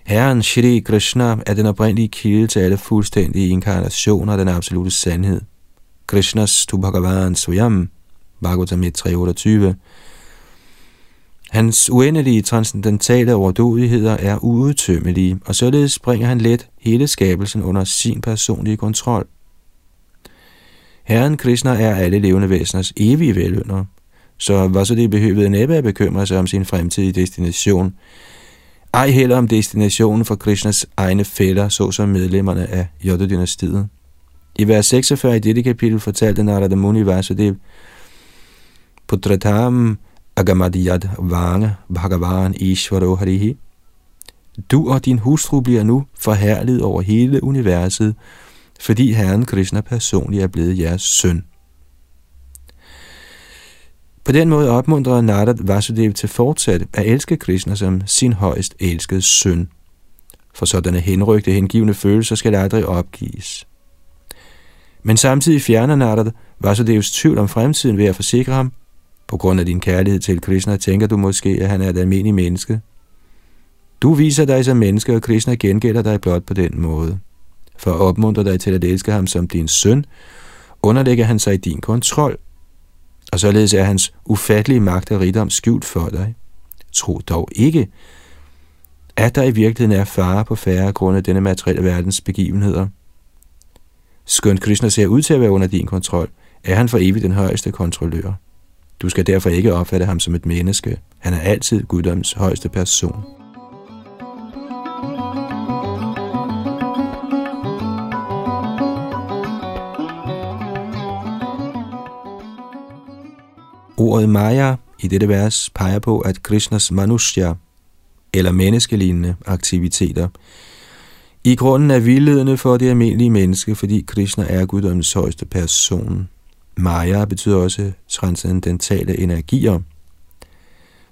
Herren Shri Krishna er den oprindelige kilde til alle fuldstændige inkarnationer af den absolute sandhed. Krishnas tu Bhagavan Swayam, Bhagavatam 328, Hans uendelige transcendentale overdådigheder er uudtømmelige, og således bringer han let hele skabelsen under sin personlige kontrol. Herren Krishna er alle levende væseners evige velønder, så var så det behøvede næppe at bekymre sig om sin fremtidige destination, ej heller om destinationen for Krishnas egne fælder, såsom medlemmerne af Yoda-dynastiet. I vers 46 i dette kapitel fortalte Narada Muni Vasudev, Putratam Agamadiyad Vange Bhagavan Ishvaro Harihi. Du og din hustru bliver nu forhærlet over hele universet, fordi Herren Krishna personligt er blevet jeres søn. På den måde opmuntrer Narad Vasudev til fortsat at elske Krishna som sin højst elskede søn. For sådanne henrygte hengivende følelser skal aldrig opgives. Men samtidig fjerner Narad Vasudevs tvivl om fremtiden ved at forsikre ham, på grund af din kærlighed til Krishna tænker du måske, at han er et almindeligt menneske. Du viser dig som menneske, og Krishna gengælder dig blot på den måde. For at opmuntre dig til at elske ham som din søn, underlægger han sig i din kontrol. Og således er hans ufattelige magt og rigdom skjult for dig. Tro dog ikke, at der i virkeligheden er fare på færre grund af denne materielle verdens begivenheder. Skønt Krishna ser ud til at være under din kontrol, er han for evigt den højeste kontrollør. Du skal derfor ikke opfatte ham som et menneske. Han er altid guddoms højeste person. Ordet Maya i dette vers peger på, at Krishnas manushya, eller menneskelignende aktiviteter, i grunden er vildledende for det almindelige menneske, fordi Krishna er guddommens højeste person. Maya betyder også transcendentale energier.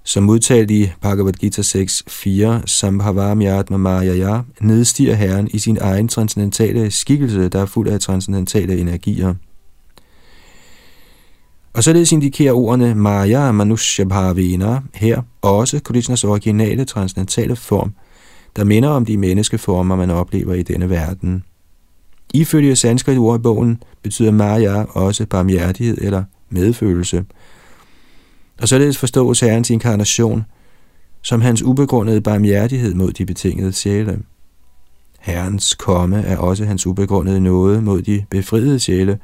Som udtalt i Bhagavad Gita 6.4, Sambhavamyatma Maya, nedstiger Herren i sin egen transcendentale skikkelse, der er fuld af transcendentale energier. Og således indikerer ordene Maya Manushabhavina her også Krishnas originale transcendentale form, der minder om de menneskeformer, man oplever i denne verden. Ifølge sanskrit ordbogen betyder Maya også barmhjertighed eller medfølelse. Og således forstås Herrens inkarnation som hans ubegrundede barmhjertighed mod de betingede sjæle. Herrens komme er også hans ubegrundede nåde mod de befriede sjæle,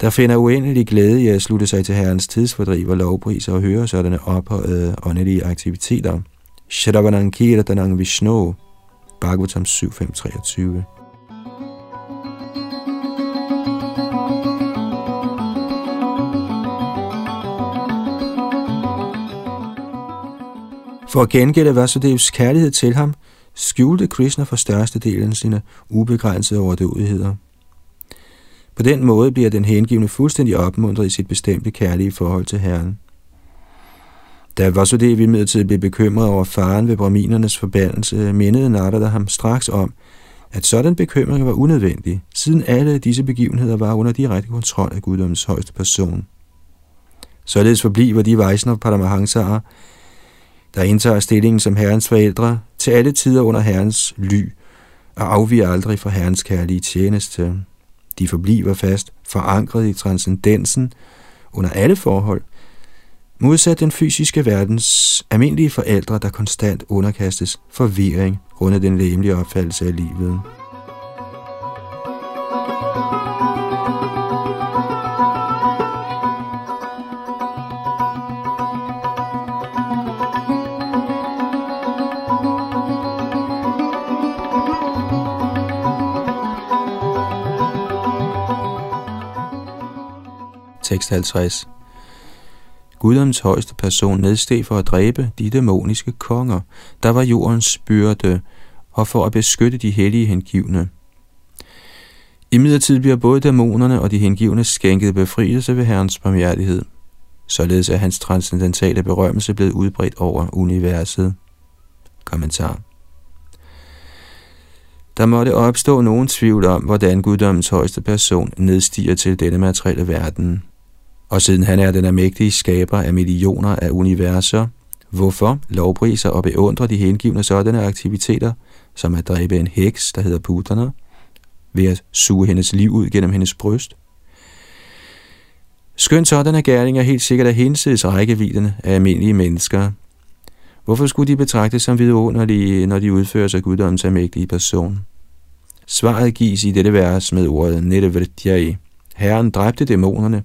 der finder uendelig glæde i at slutte sig til Herrens tidsfordriv og lovpriser og høre sådanne ophøjede åndelige aktiviteter. Shravanang Kirtanang Vishnu, Bhagavatam 7523. For at gengælde Vasudevs kærlighed til ham, skjulte Krishna for størstedelen sine ubegrænsede overdådigheder. På den måde bliver den hengivne fuldstændig opmuntret i sit bestemte kærlige forhold til Herren. Da Vasudev imidlertid blev bekymret over faren ved braminernes forbandelse, mindede Narada ham straks om, at sådan bekymring var unødvendig, siden alle disse begivenheder var under direkte kontrol af guddommens højeste person. Således forbliver de Vaisnav Paramahansarer, der indtager stillingen som herrens forældre, til alle tider under herrens ly, og afviger aldrig fra herrens kærlige tjeneste. De forbliver fast forankret i transcendensen under alle forhold, modsat den fysiske verdens almindelige forældre, der konstant underkastes forvirring rundt af den læmelige opfattelse af livet. Tekst 50 Guddoms højeste person nedsteg for at dræbe de dæmoniske konger, der var jordens byrde, og for at beskytte de hellige hengivne. I midlertid bliver både dæmonerne og de hengivne skænket befrielse ved Herrens barmhjertighed. Således er hans transcendentale berømmelse blevet udbredt over universet. Kommentar der måtte opstå nogen tvivl om, hvordan guddommens højeste person nedstiger til denne materielle verden og siden han er den almægtige skaber af millioner af universer, hvorfor lovpriser og beundrer de hengivne sådanne aktiviteter, som at dræbe en heks, der hedder Putana, ved at suge hendes liv ud gennem hendes bryst. Skønt sådanne gerninger helt sikkert er hinsides rækkevidden af almindelige mennesker. Hvorfor skulle de betragtes som vidunderlige, når de udføres af guddommens almægtige person? Svaret gives i dette vers med ordet Nettevertjai. Herren dræbte dæmonerne,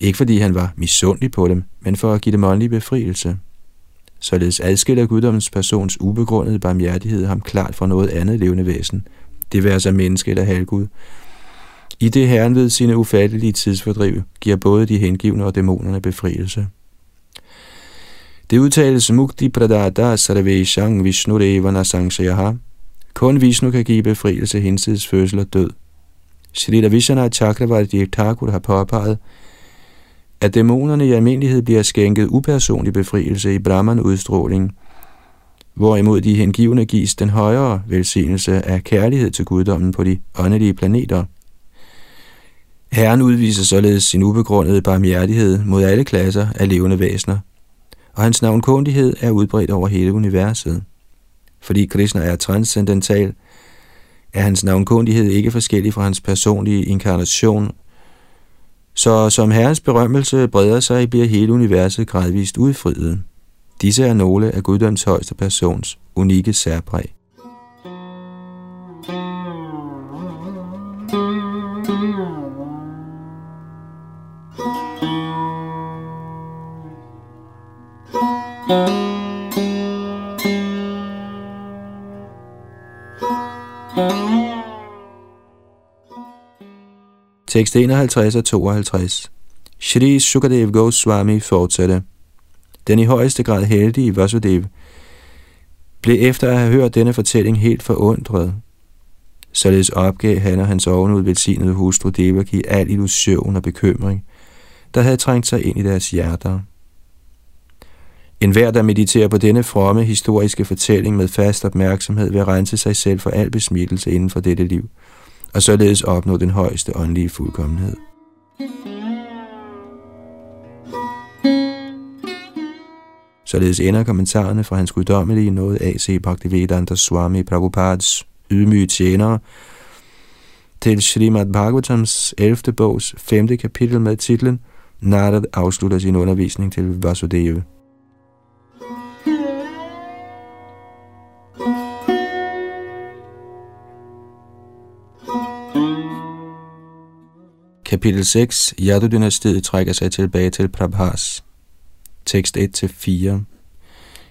ikke fordi han var misundelig på dem, men for at give dem åndelig befrielse. Således adskiller guddommens persons ubegrundede barmhjertighed ham klart fra noget andet levende væsen, det være sig menneske eller halvgud. I det herren ved sine ufattelige tidsfordriv giver både de hengivne og dæmonerne befrielse. Det udtales Mukti Pradada Sarveshang Vishnu Devana Sangsayaha. Kun Vishnu kan give befrielse hinsides fødsel og død. Sri Vishana Chakravarti Thakur har påpeget, at dæmonerne i almindelighed bliver skænket upersonlig befrielse i Brahman-udstråling, hvorimod de hengivne gives den højere velsignelse af kærlighed til guddommen på de åndelige planeter. Herren udviser således sin ubegrundede barmhjertighed mod alle klasser af levende væsener, og hans navnkundighed er udbredt over hele universet. Fordi Krishna er transcendental, er hans navnkundighed ikke forskellig fra hans personlige inkarnation så som Herrens berømmelse breder sig, bliver hele universet gradvist udfriet. Disse er nogle af guddoms højeste persons unikke særpræg. Tekst 51 og 52. Shri Sukadev Goswami fortsatte. Den i højeste grad heldige Vasudev blev efter at have hørt denne fortælling helt forundret. Således opgav han og hans ovenud velsignede hustru Devaki al illusion og bekymring, der havde trængt sig ind i deres hjerter. En hver, der mediterer på denne fromme historiske fortælling med fast opmærksomhed, vil rense sig selv for al besmittelse inden for dette liv – og således opnå den højeste åndelige fuldkommenhed. Således ender kommentarerne fra hans guddommelige nåde A.C. Bhaktivedanta Swami Prabhupads ydmyge tjenere til Srimad Bhagavatams 11. bogs 5. kapitel med titlen Narad afslutter sin undervisning til Vasudeva. Kapitel 6. Yadu-dynastiet trækker sig tilbage til Prabhas. Tekst 1-4.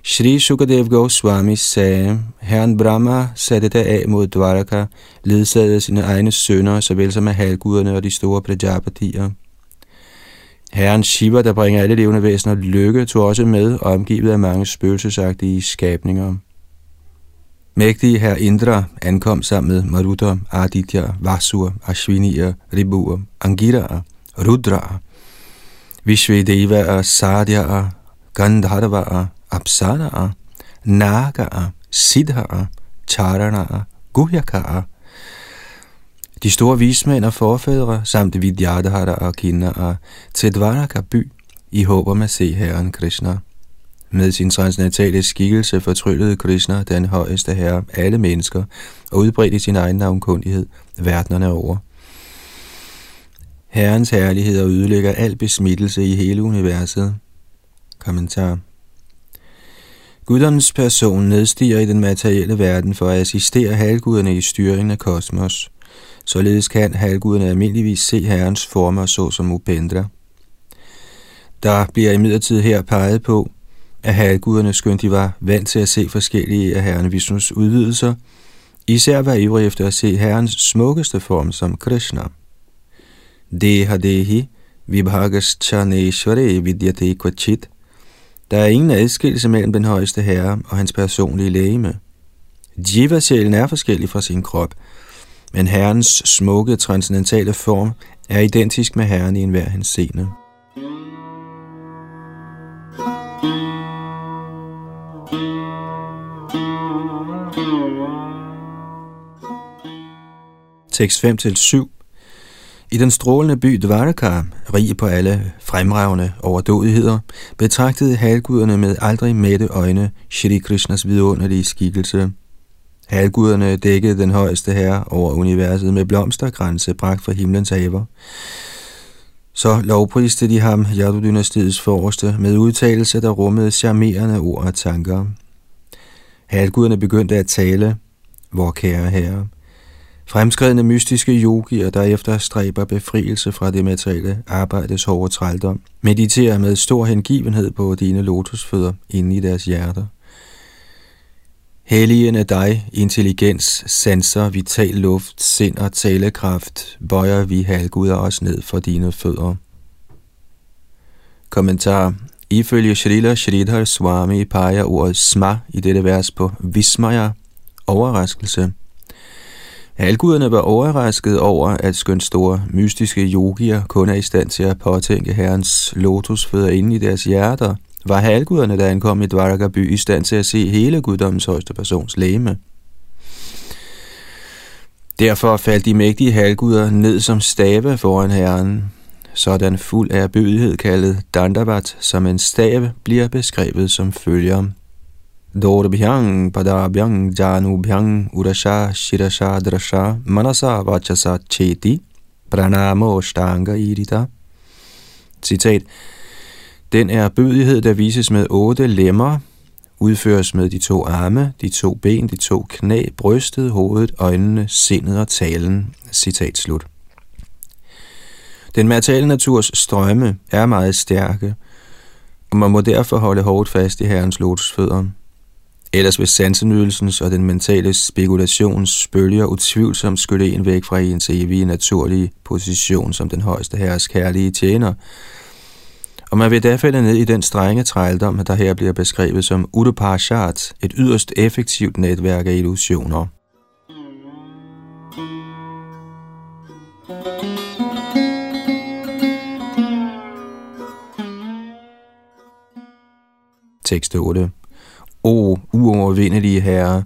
Shri Sukadev Goswami sagde, Herren Brahma satte der af mod Dvaraka, ledsagede sine egne sønner, såvel som af halvguderne og de store prajapatier. Herren Shiva, der bringer alle levende væsener lykke, tog også med, omgivet af mange spøgelsesagtige skabninger. Mægtige herr Indra ankom sammen med Maruta, Aditya, Vasur, Ashwinier, Ribur, Angira, Rudra, Vishvedeva, Sadhya, Gandharva, Apsara, Naga, Siddha, Charana, Guhyaka, de store vismænd og forfædre, samt Vidyadhara og Kinna og Tedvaraka by, i håb om at se Herren Krishna. Med sin transcendentale skikkelse fortryllede Krishna, den højeste herre, alle mennesker, og udbredte sin egen navnkundighed verdenerne over. Herrens herlighed ødelægger al besmittelse i hele universet. Kommentar Guddommens person nedstiger i den materielle verden for at assistere halvguderne i styringen af kosmos. Således kan halvguderne almindeligvis se herrens former såsom Upendra. Der bliver imidlertid her peget på, at halvguderne, skønt de var vant til at se forskellige af herren Vishnus udvidelser, især var ivrig efter at se herrens smukkeste form som Krishna. Deha dehi vibhagas chaneshvare vidyate kvachit. Der er ingen adskillelse mellem den højeste herre og hans personlige lægeme. Jiva-sjælen er forskellig fra sin krop, men herrens smukke transcendentale form er identisk med herren i enhver hans henseende. Tekst 5-7 I den strålende by Dvaraka, rig på alle fremragende overdådigheder, betragtede halvguderne med aldrig mætte øjne Shri Krishnas vidunderlige skikkelse. Halvguderne dækkede den højeste herre over universet med blomstergrænse bragt fra himlens haver. Så lovpriste de ham, Yadu-dynastiets forreste, med udtalelse, der rummede charmerende ord og tanker. Halvguderne begyndte at tale, hvor kære herre, Fremskredende mystiske yogier, der efter stræber befrielse fra det materielle arbejdes hårde trældom, mediterer med stor hengivenhed på dine lotusfødder inde i deres hjerter. Helligen af dig, intelligens, sanser, vital luft, sind og talekraft, bøjer vi halvguder os ned for dine fødder. Kommentar Ifølge Shrila Shridhar Swami peger ordet sma i dette vers på vismaya, overraskelse. Halvguderne var overrasket over, at skønt store mystiske yogier kun er i stand til at påtænke herrens lotusfødder inde i deres hjerter, var halvguderne, der ankom i Dvaraka by, i stand til at se hele guddommens højste persons læme. Derfor faldt de mægtige halvguder ned som stave foran herren. Sådan fuld af bødighed kaldet Dandavat som en stave bliver beskrevet som følger. Dorbhyang padabhyang janubhyang urasha shirasha drasha manasa vachasa cheti pranamo shtanga irita. Citat. Den er bødighed, der vises med otte lemmer, udføres med de to arme, de to ben, de to knæ, brystet, hovedet, øjnene, sindet og talen. Citat slut. Den materielle naturs strømme er meget stærke, og man må derfor holde hårdt fast i herrens lotusfødder. Ellers vil sansenydelsens og den mentale spekulations bølger utvivlsomt skylle en væk fra ens evige naturlige position som den højeste herres kærlige tjener, og man vil da falde ned i den strenge trældom, der her bliver beskrevet som Udupashat, et yderst effektivt netværk af illusioner. Tekst 8 O uovervindelige herre,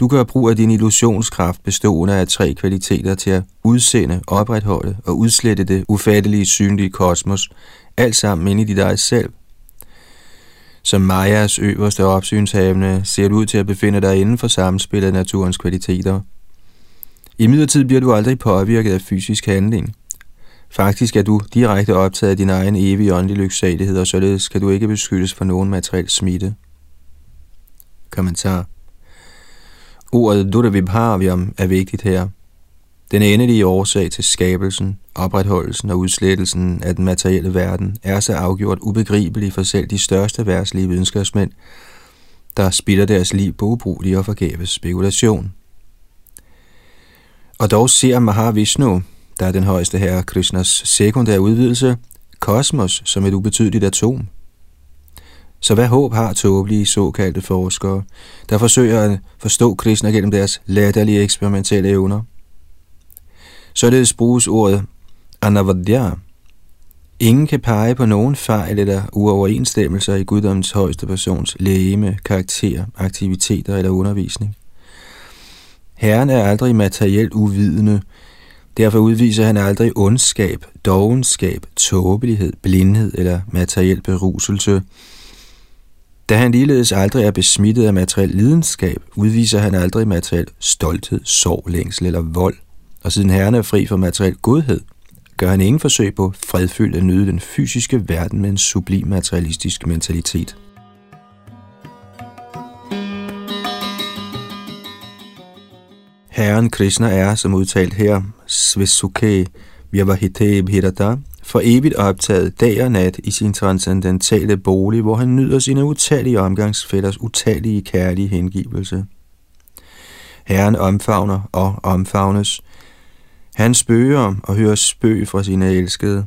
du gør brug af din illusionskraft bestående af tre kvaliteter til at udsende, opretholde og udslette det ufattelige synlige kosmos, alt sammen inde i dig selv. Som Majas øverste opsynshavende ser du ud til at befinde dig inden for samspillet af naturens kvaliteter. I midlertid bliver du aldrig påvirket af fysisk handling. Faktisk er du direkte optaget af din egen evige åndelige lyksalighed, og således kan du ikke beskyttes for nogen materiel smitte. Kommentar Ordet Durvibhavyam er vigtigt her. Den endelige årsag til skabelsen, opretholdelsen og udslettelsen af den materielle verden er så afgjort ubegribelig for selv de største værtslige videnskabsmænd, der spilder deres liv på ubrugelig og forgæves spekulation. Og dog ser Mahavishnu, der er den højeste herre Krishnas sekundære udvidelse, kosmos som et ubetydeligt atom. Så hvad håb har tåbelige såkaldte forskere, der forsøger at forstå Krishna gennem deres latterlige eksperimentelle evner? Således bruges ordet anavadya. Ingen kan pege på nogen fejl eller uoverensstemmelser i guddommens højeste persons lægeme, karakter, aktiviteter eller undervisning. Herren er aldrig materielt uvidende, derfor udviser han aldrig ondskab, dogenskab, tåbelighed, blindhed eller materiel beruselse. Da han ligeledes aldrig er besmittet af materiel lidenskab, udviser han aldrig materiel stolthed, sorg, længsel eller vold – og siden Herren er fri for materiel godhed, gør han ingen forsøg på fredfyldt at nyde den fysiske verden med en sublim materialistisk mentalitet. Herren Krishna er, som udtalt her, Svisuke Vyavahite Bhirata, for evigt optaget dag og nat i sin transcendentale bolig, hvor han nyder sine utallige omgangsfælders utallige kærlige hengivelse. Herren omfavner og omfavnes, han spøger og hører spøg fra sine elskede.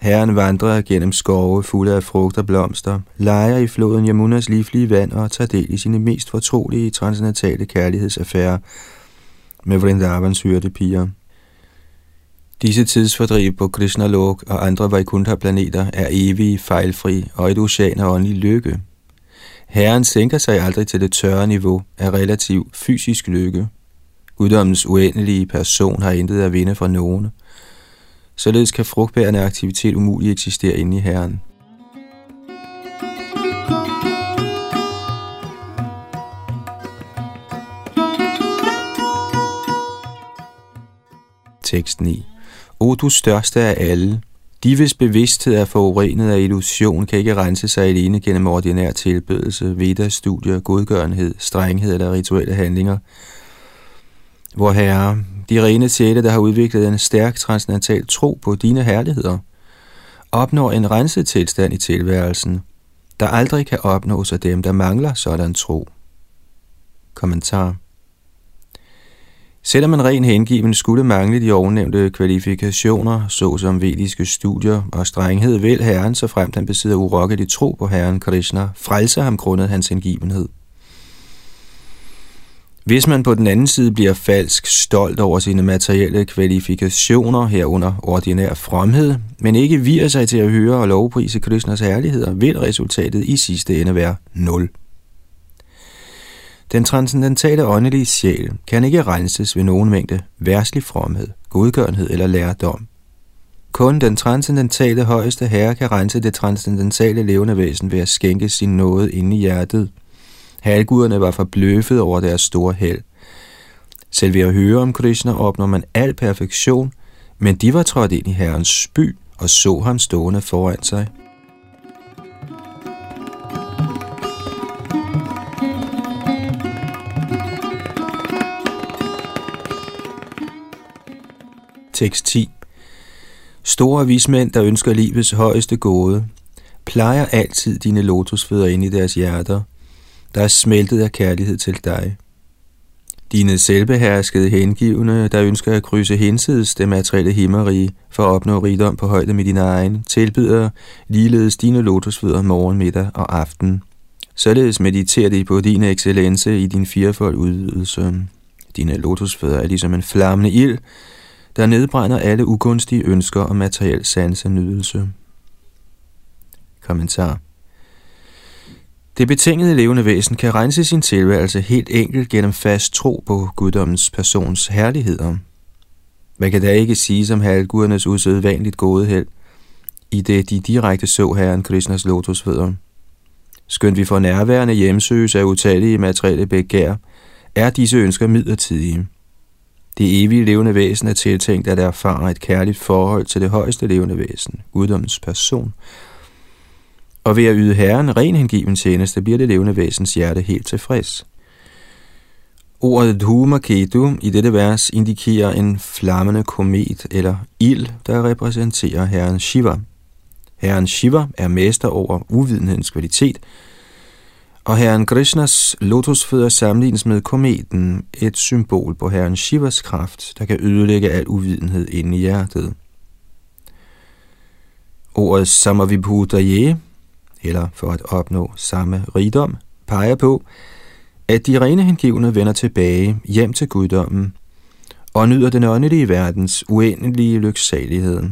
Herren vandrer gennem skove fulde af frugt og blomster, leger i floden Yamunas livlige vand og tager del i sine mest fortrolige transcendentale kærlighedsaffærer med Vrindavans piger. Disse tidsfordriv på Krishna Lok og andre Vaikuntha-planeter er evige, fejlfri og et ocean af åndelig lykke. Herren sænker sig aldrig til det tørre niveau af relativ fysisk lykke. Guddommens uendelige person har intet at vinde fra nogen. Således kan frugtbærende aktivitet umuligt eksistere inde i Herren. Tekst 9. O du største af alle, de hvis bevidsthed er forurenet af illusion, kan ikke rense sig alene gennem ordinær tilbedelse, vedas studier, godgørenhed, strenghed eller rituelle handlinger, hvor herre, de rene sjæle, der har udviklet en stærk transcendental tro på dine herligheder, opnår en renset tilstand i tilværelsen, der aldrig kan opnås af dem, der mangler sådan tro. Kommentar. Selvom en ren hengiven skulle mangle de ovennævnte kvalifikationer, såsom vediske studier og strenghed, vil Herren, så frem han besidder urokkelig tro på Herren Krishna, frelse ham grundet hans hengivenhed. Hvis man på den anden side bliver falsk stolt over sine materielle kvalifikationer herunder ordinær fromhed, men ikke virer sig til at høre og lovprise Krishnas herligheder, vil resultatet i sidste ende være 0. Den transcendentale åndelige sjæl kan ikke renses ved nogen mængde værslig fromhed, godgørenhed eller lærdom. Kun den transcendentale højeste herre kan rense det transcendentale levende væsen ved at skænke sin nåde inde i hjertet – Halvguderne var forbløffet over deres store held. Selv ved at høre om Krishna opnår man al perfektion, men de var trådt ind i Herrens by og så ham stående foran sig. Tekst 10 Store vismænd, der ønsker livets højeste gåde, plejer altid dine lotusfødder ind i deres hjerter – der er smeltet af kærlighed til dig. Dine selvbeherskede hengivne, der ønsker at krydse hinsides det materielle himmerige for at opnå rigdom på højde med din egen, tilbyder ligeledes dine lotusfødder morgen, middag og aften. Således mediterer de på din excellence i din firefold udvidelse. Dine lotusfødder er ligesom en flammende ild, der nedbrænder alle ugunstige ønsker om materiel sansenydelse. Kommentar det betingede levende væsen kan rense sin tilværelse helt enkelt gennem fast tro på guddommens persons herligheder. Man kan da ikke sige som halvgudernes usædvanligt gode held, i det de direkte så herren Krishnas lotusfødder. Skønt vi for nærværende hjemsøges af utallige materielle begær, er disse ønsker midlertidige. Det evige levende væsen er tiltænkt at erfare et kærligt forhold til det højeste levende væsen, guddommens person. Og ved at yde Herren ren hengiven tjeneste, bliver det levende væsens hjerte helt tilfreds. Ordet Dhumaketu i dette vers indikerer en flammende komet eller ild, der repræsenterer Herren Shiva. Herren Shiva er mester over uvidenhedens kvalitet, og Herren Krishnas lotusfødder sammenlignes med kometen, et symbol på Herren Shivas kraft, der kan ødelægge al uvidenhed inde i hjertet. Ordet Samavibhudaye, eller for at opnå samme rigdom, peger på, at de rene hengivne vender tilbage hjem til guddommen og nyder den åndelige verdens uendelige lyksalighed.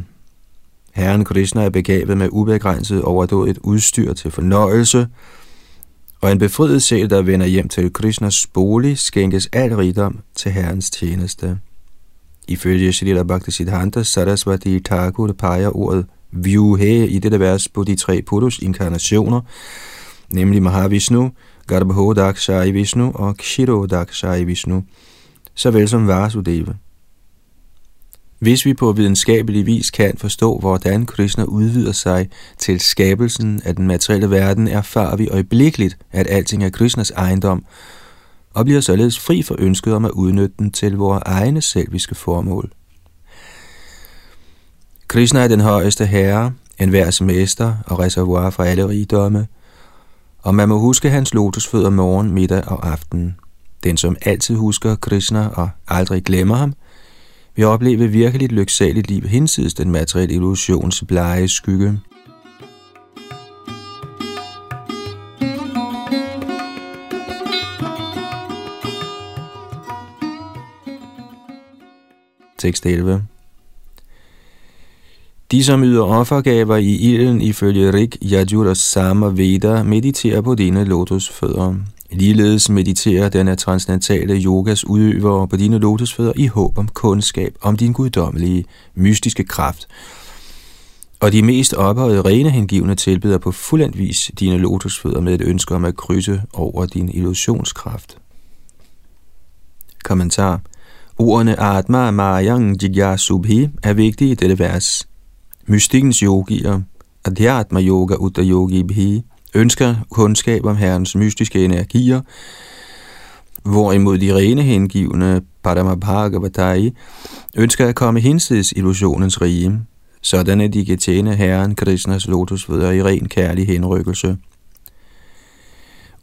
Herren Krishna er begavet med ubegrænset overdådigt udstyr til fornøjelse, og en befriet sjæl, der vender hjem til Krishnas bolig, skænkes al rigdom til Herrens tjeneste. Ifølge Shrita Bhaktisiddhanta Sarasvati Thakur peger ordet Vyuhe i dette vers på de tre Purus inkarnationer, nemlig Mahavishnu, Garbhodakshai Vishnu og Kshirodakshai Vishnu, såvel som Vasudeva. Hvis vi på videnskabelig vis kan forstå, hvordan Krishna udvider sig til skabelsen af den materielle verden, erfarer vi øjeblikkeligt, at alting er Krishnas ejendom, og bliver således fri for ønsket om at udnytte den til vores egne selviske formål. Krishna er den højeste herre, en værs mester og reservoir for alle rigdomme, og man må huske hans lotusfødder morgen, middag og aften. Den, som altid husker Krishna og aldrig glemmer ham, vil opleve virkelig et lyksaligt liv hinsides den materielle illusions blege skygge. Tekst 11 de, som yder offergaver i ilden ifølge Rig Yajur og Sama Veda, mediterer på dine lotusfødder. Ligeledes mediterer denne transcendentale yogas udøvere på dine lotusfødder i håb om kundskab om din guddommelige, mystiske kraft. Og de mest ophøjede rene hengivne tilbeder på fuldendt vis dine lotusfødder med et ønske om at krydse over din illusionskraft. Kommentar Ordene Atma Mayang Jigyasubhi er vigtige i dette vers. Mystikkens yogier, Adhyatma Yoga Uddha Yogi Bhi, ønsker kundskab om Herrens mystiske energier, hvorimod de rene hengivne Padamabhagavatai ønsker at komme hinsides illusionens rige, sådan at de kan tjene Herren Krishnas lotusfødder i ren kærlig henrykkelse.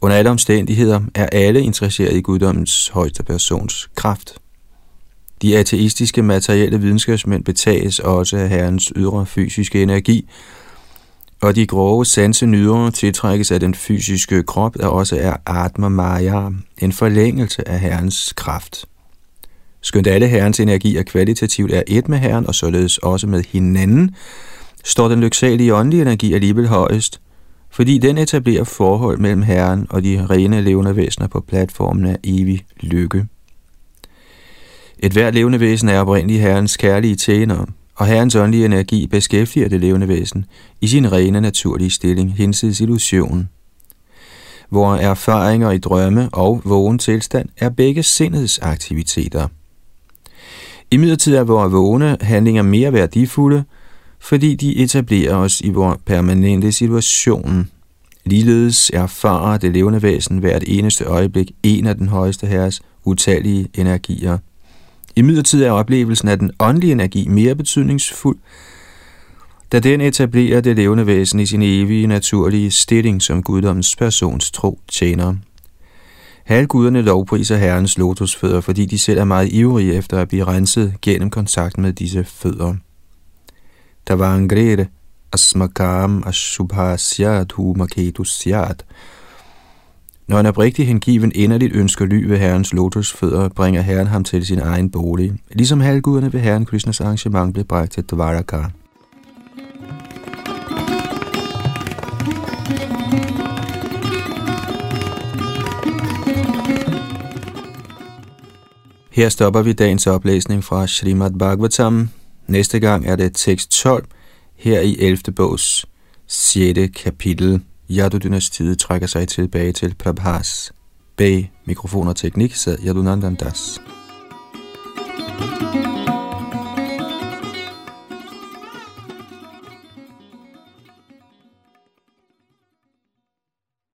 Under alle omstændigheder er alle interesseret i guddommens højeste persons kraft. De ateistiske materielle videnskabsmænd betages også af Herrens ydre fysiske energi, og de grove sansenydere tiltrækkes af den fysiske krop, der også er Atma Maya, en forlængelse af Herrens kraft. Skønt alle Herrens energier kvalitativt er et med Herren, og således også med hinanden, står den lyksalige åndelige energi alligevel højest, fordi den etablerer forhold mellem Herren og de rene levende væsener på platformen af evig lykke. Et hvert levende væsen er oprindeligt Herrens kærlige tjener, og Herrens åndelige energi beskæftiger det levende væsen i sin rene naturlige stilling hinsides illusion. Hvor erfaringer i drømme og vågen tilstand er begge sindets aktiviteter. I midlertid er vores vågne handlinger mere værdifulde, fordi de etablerer os i vores permanente situation. Ligeledes erfarer det levende væsen hvert eneste øjeblik en af den højeste herres utallige energier – i midlertid er oplevelsen af den åndelige energi mere betydningsfuld, da den etablerer det levende væsen i sin evige naturlige stilling som guddommens persons tro tjener. Halvguderne lovpriser herrens lotusfødder, fordi de selv er meget ivrige efter at blive renset gennem kontakt med disse fødder. Der var en asmakam ashubhasyat humaketusyat når en oprigtig hengiven inderligt ønsker ly ved Herrens lotusfødder, bringer Herren ham til sin egen bolig, ligesom halvguderne ved Herren Krishnas arrangement blev bragt til Dvaraka. Her stopper vi dagens oplæsning fra Srimad Bhagavatam. Næste gang er det tekst 12, her i 11. bogs 6. kapitel. Yadu-dynastiet trækker sig tilbage til Prabhas. Bag mikrofon og teknik sad Yadunandan Das.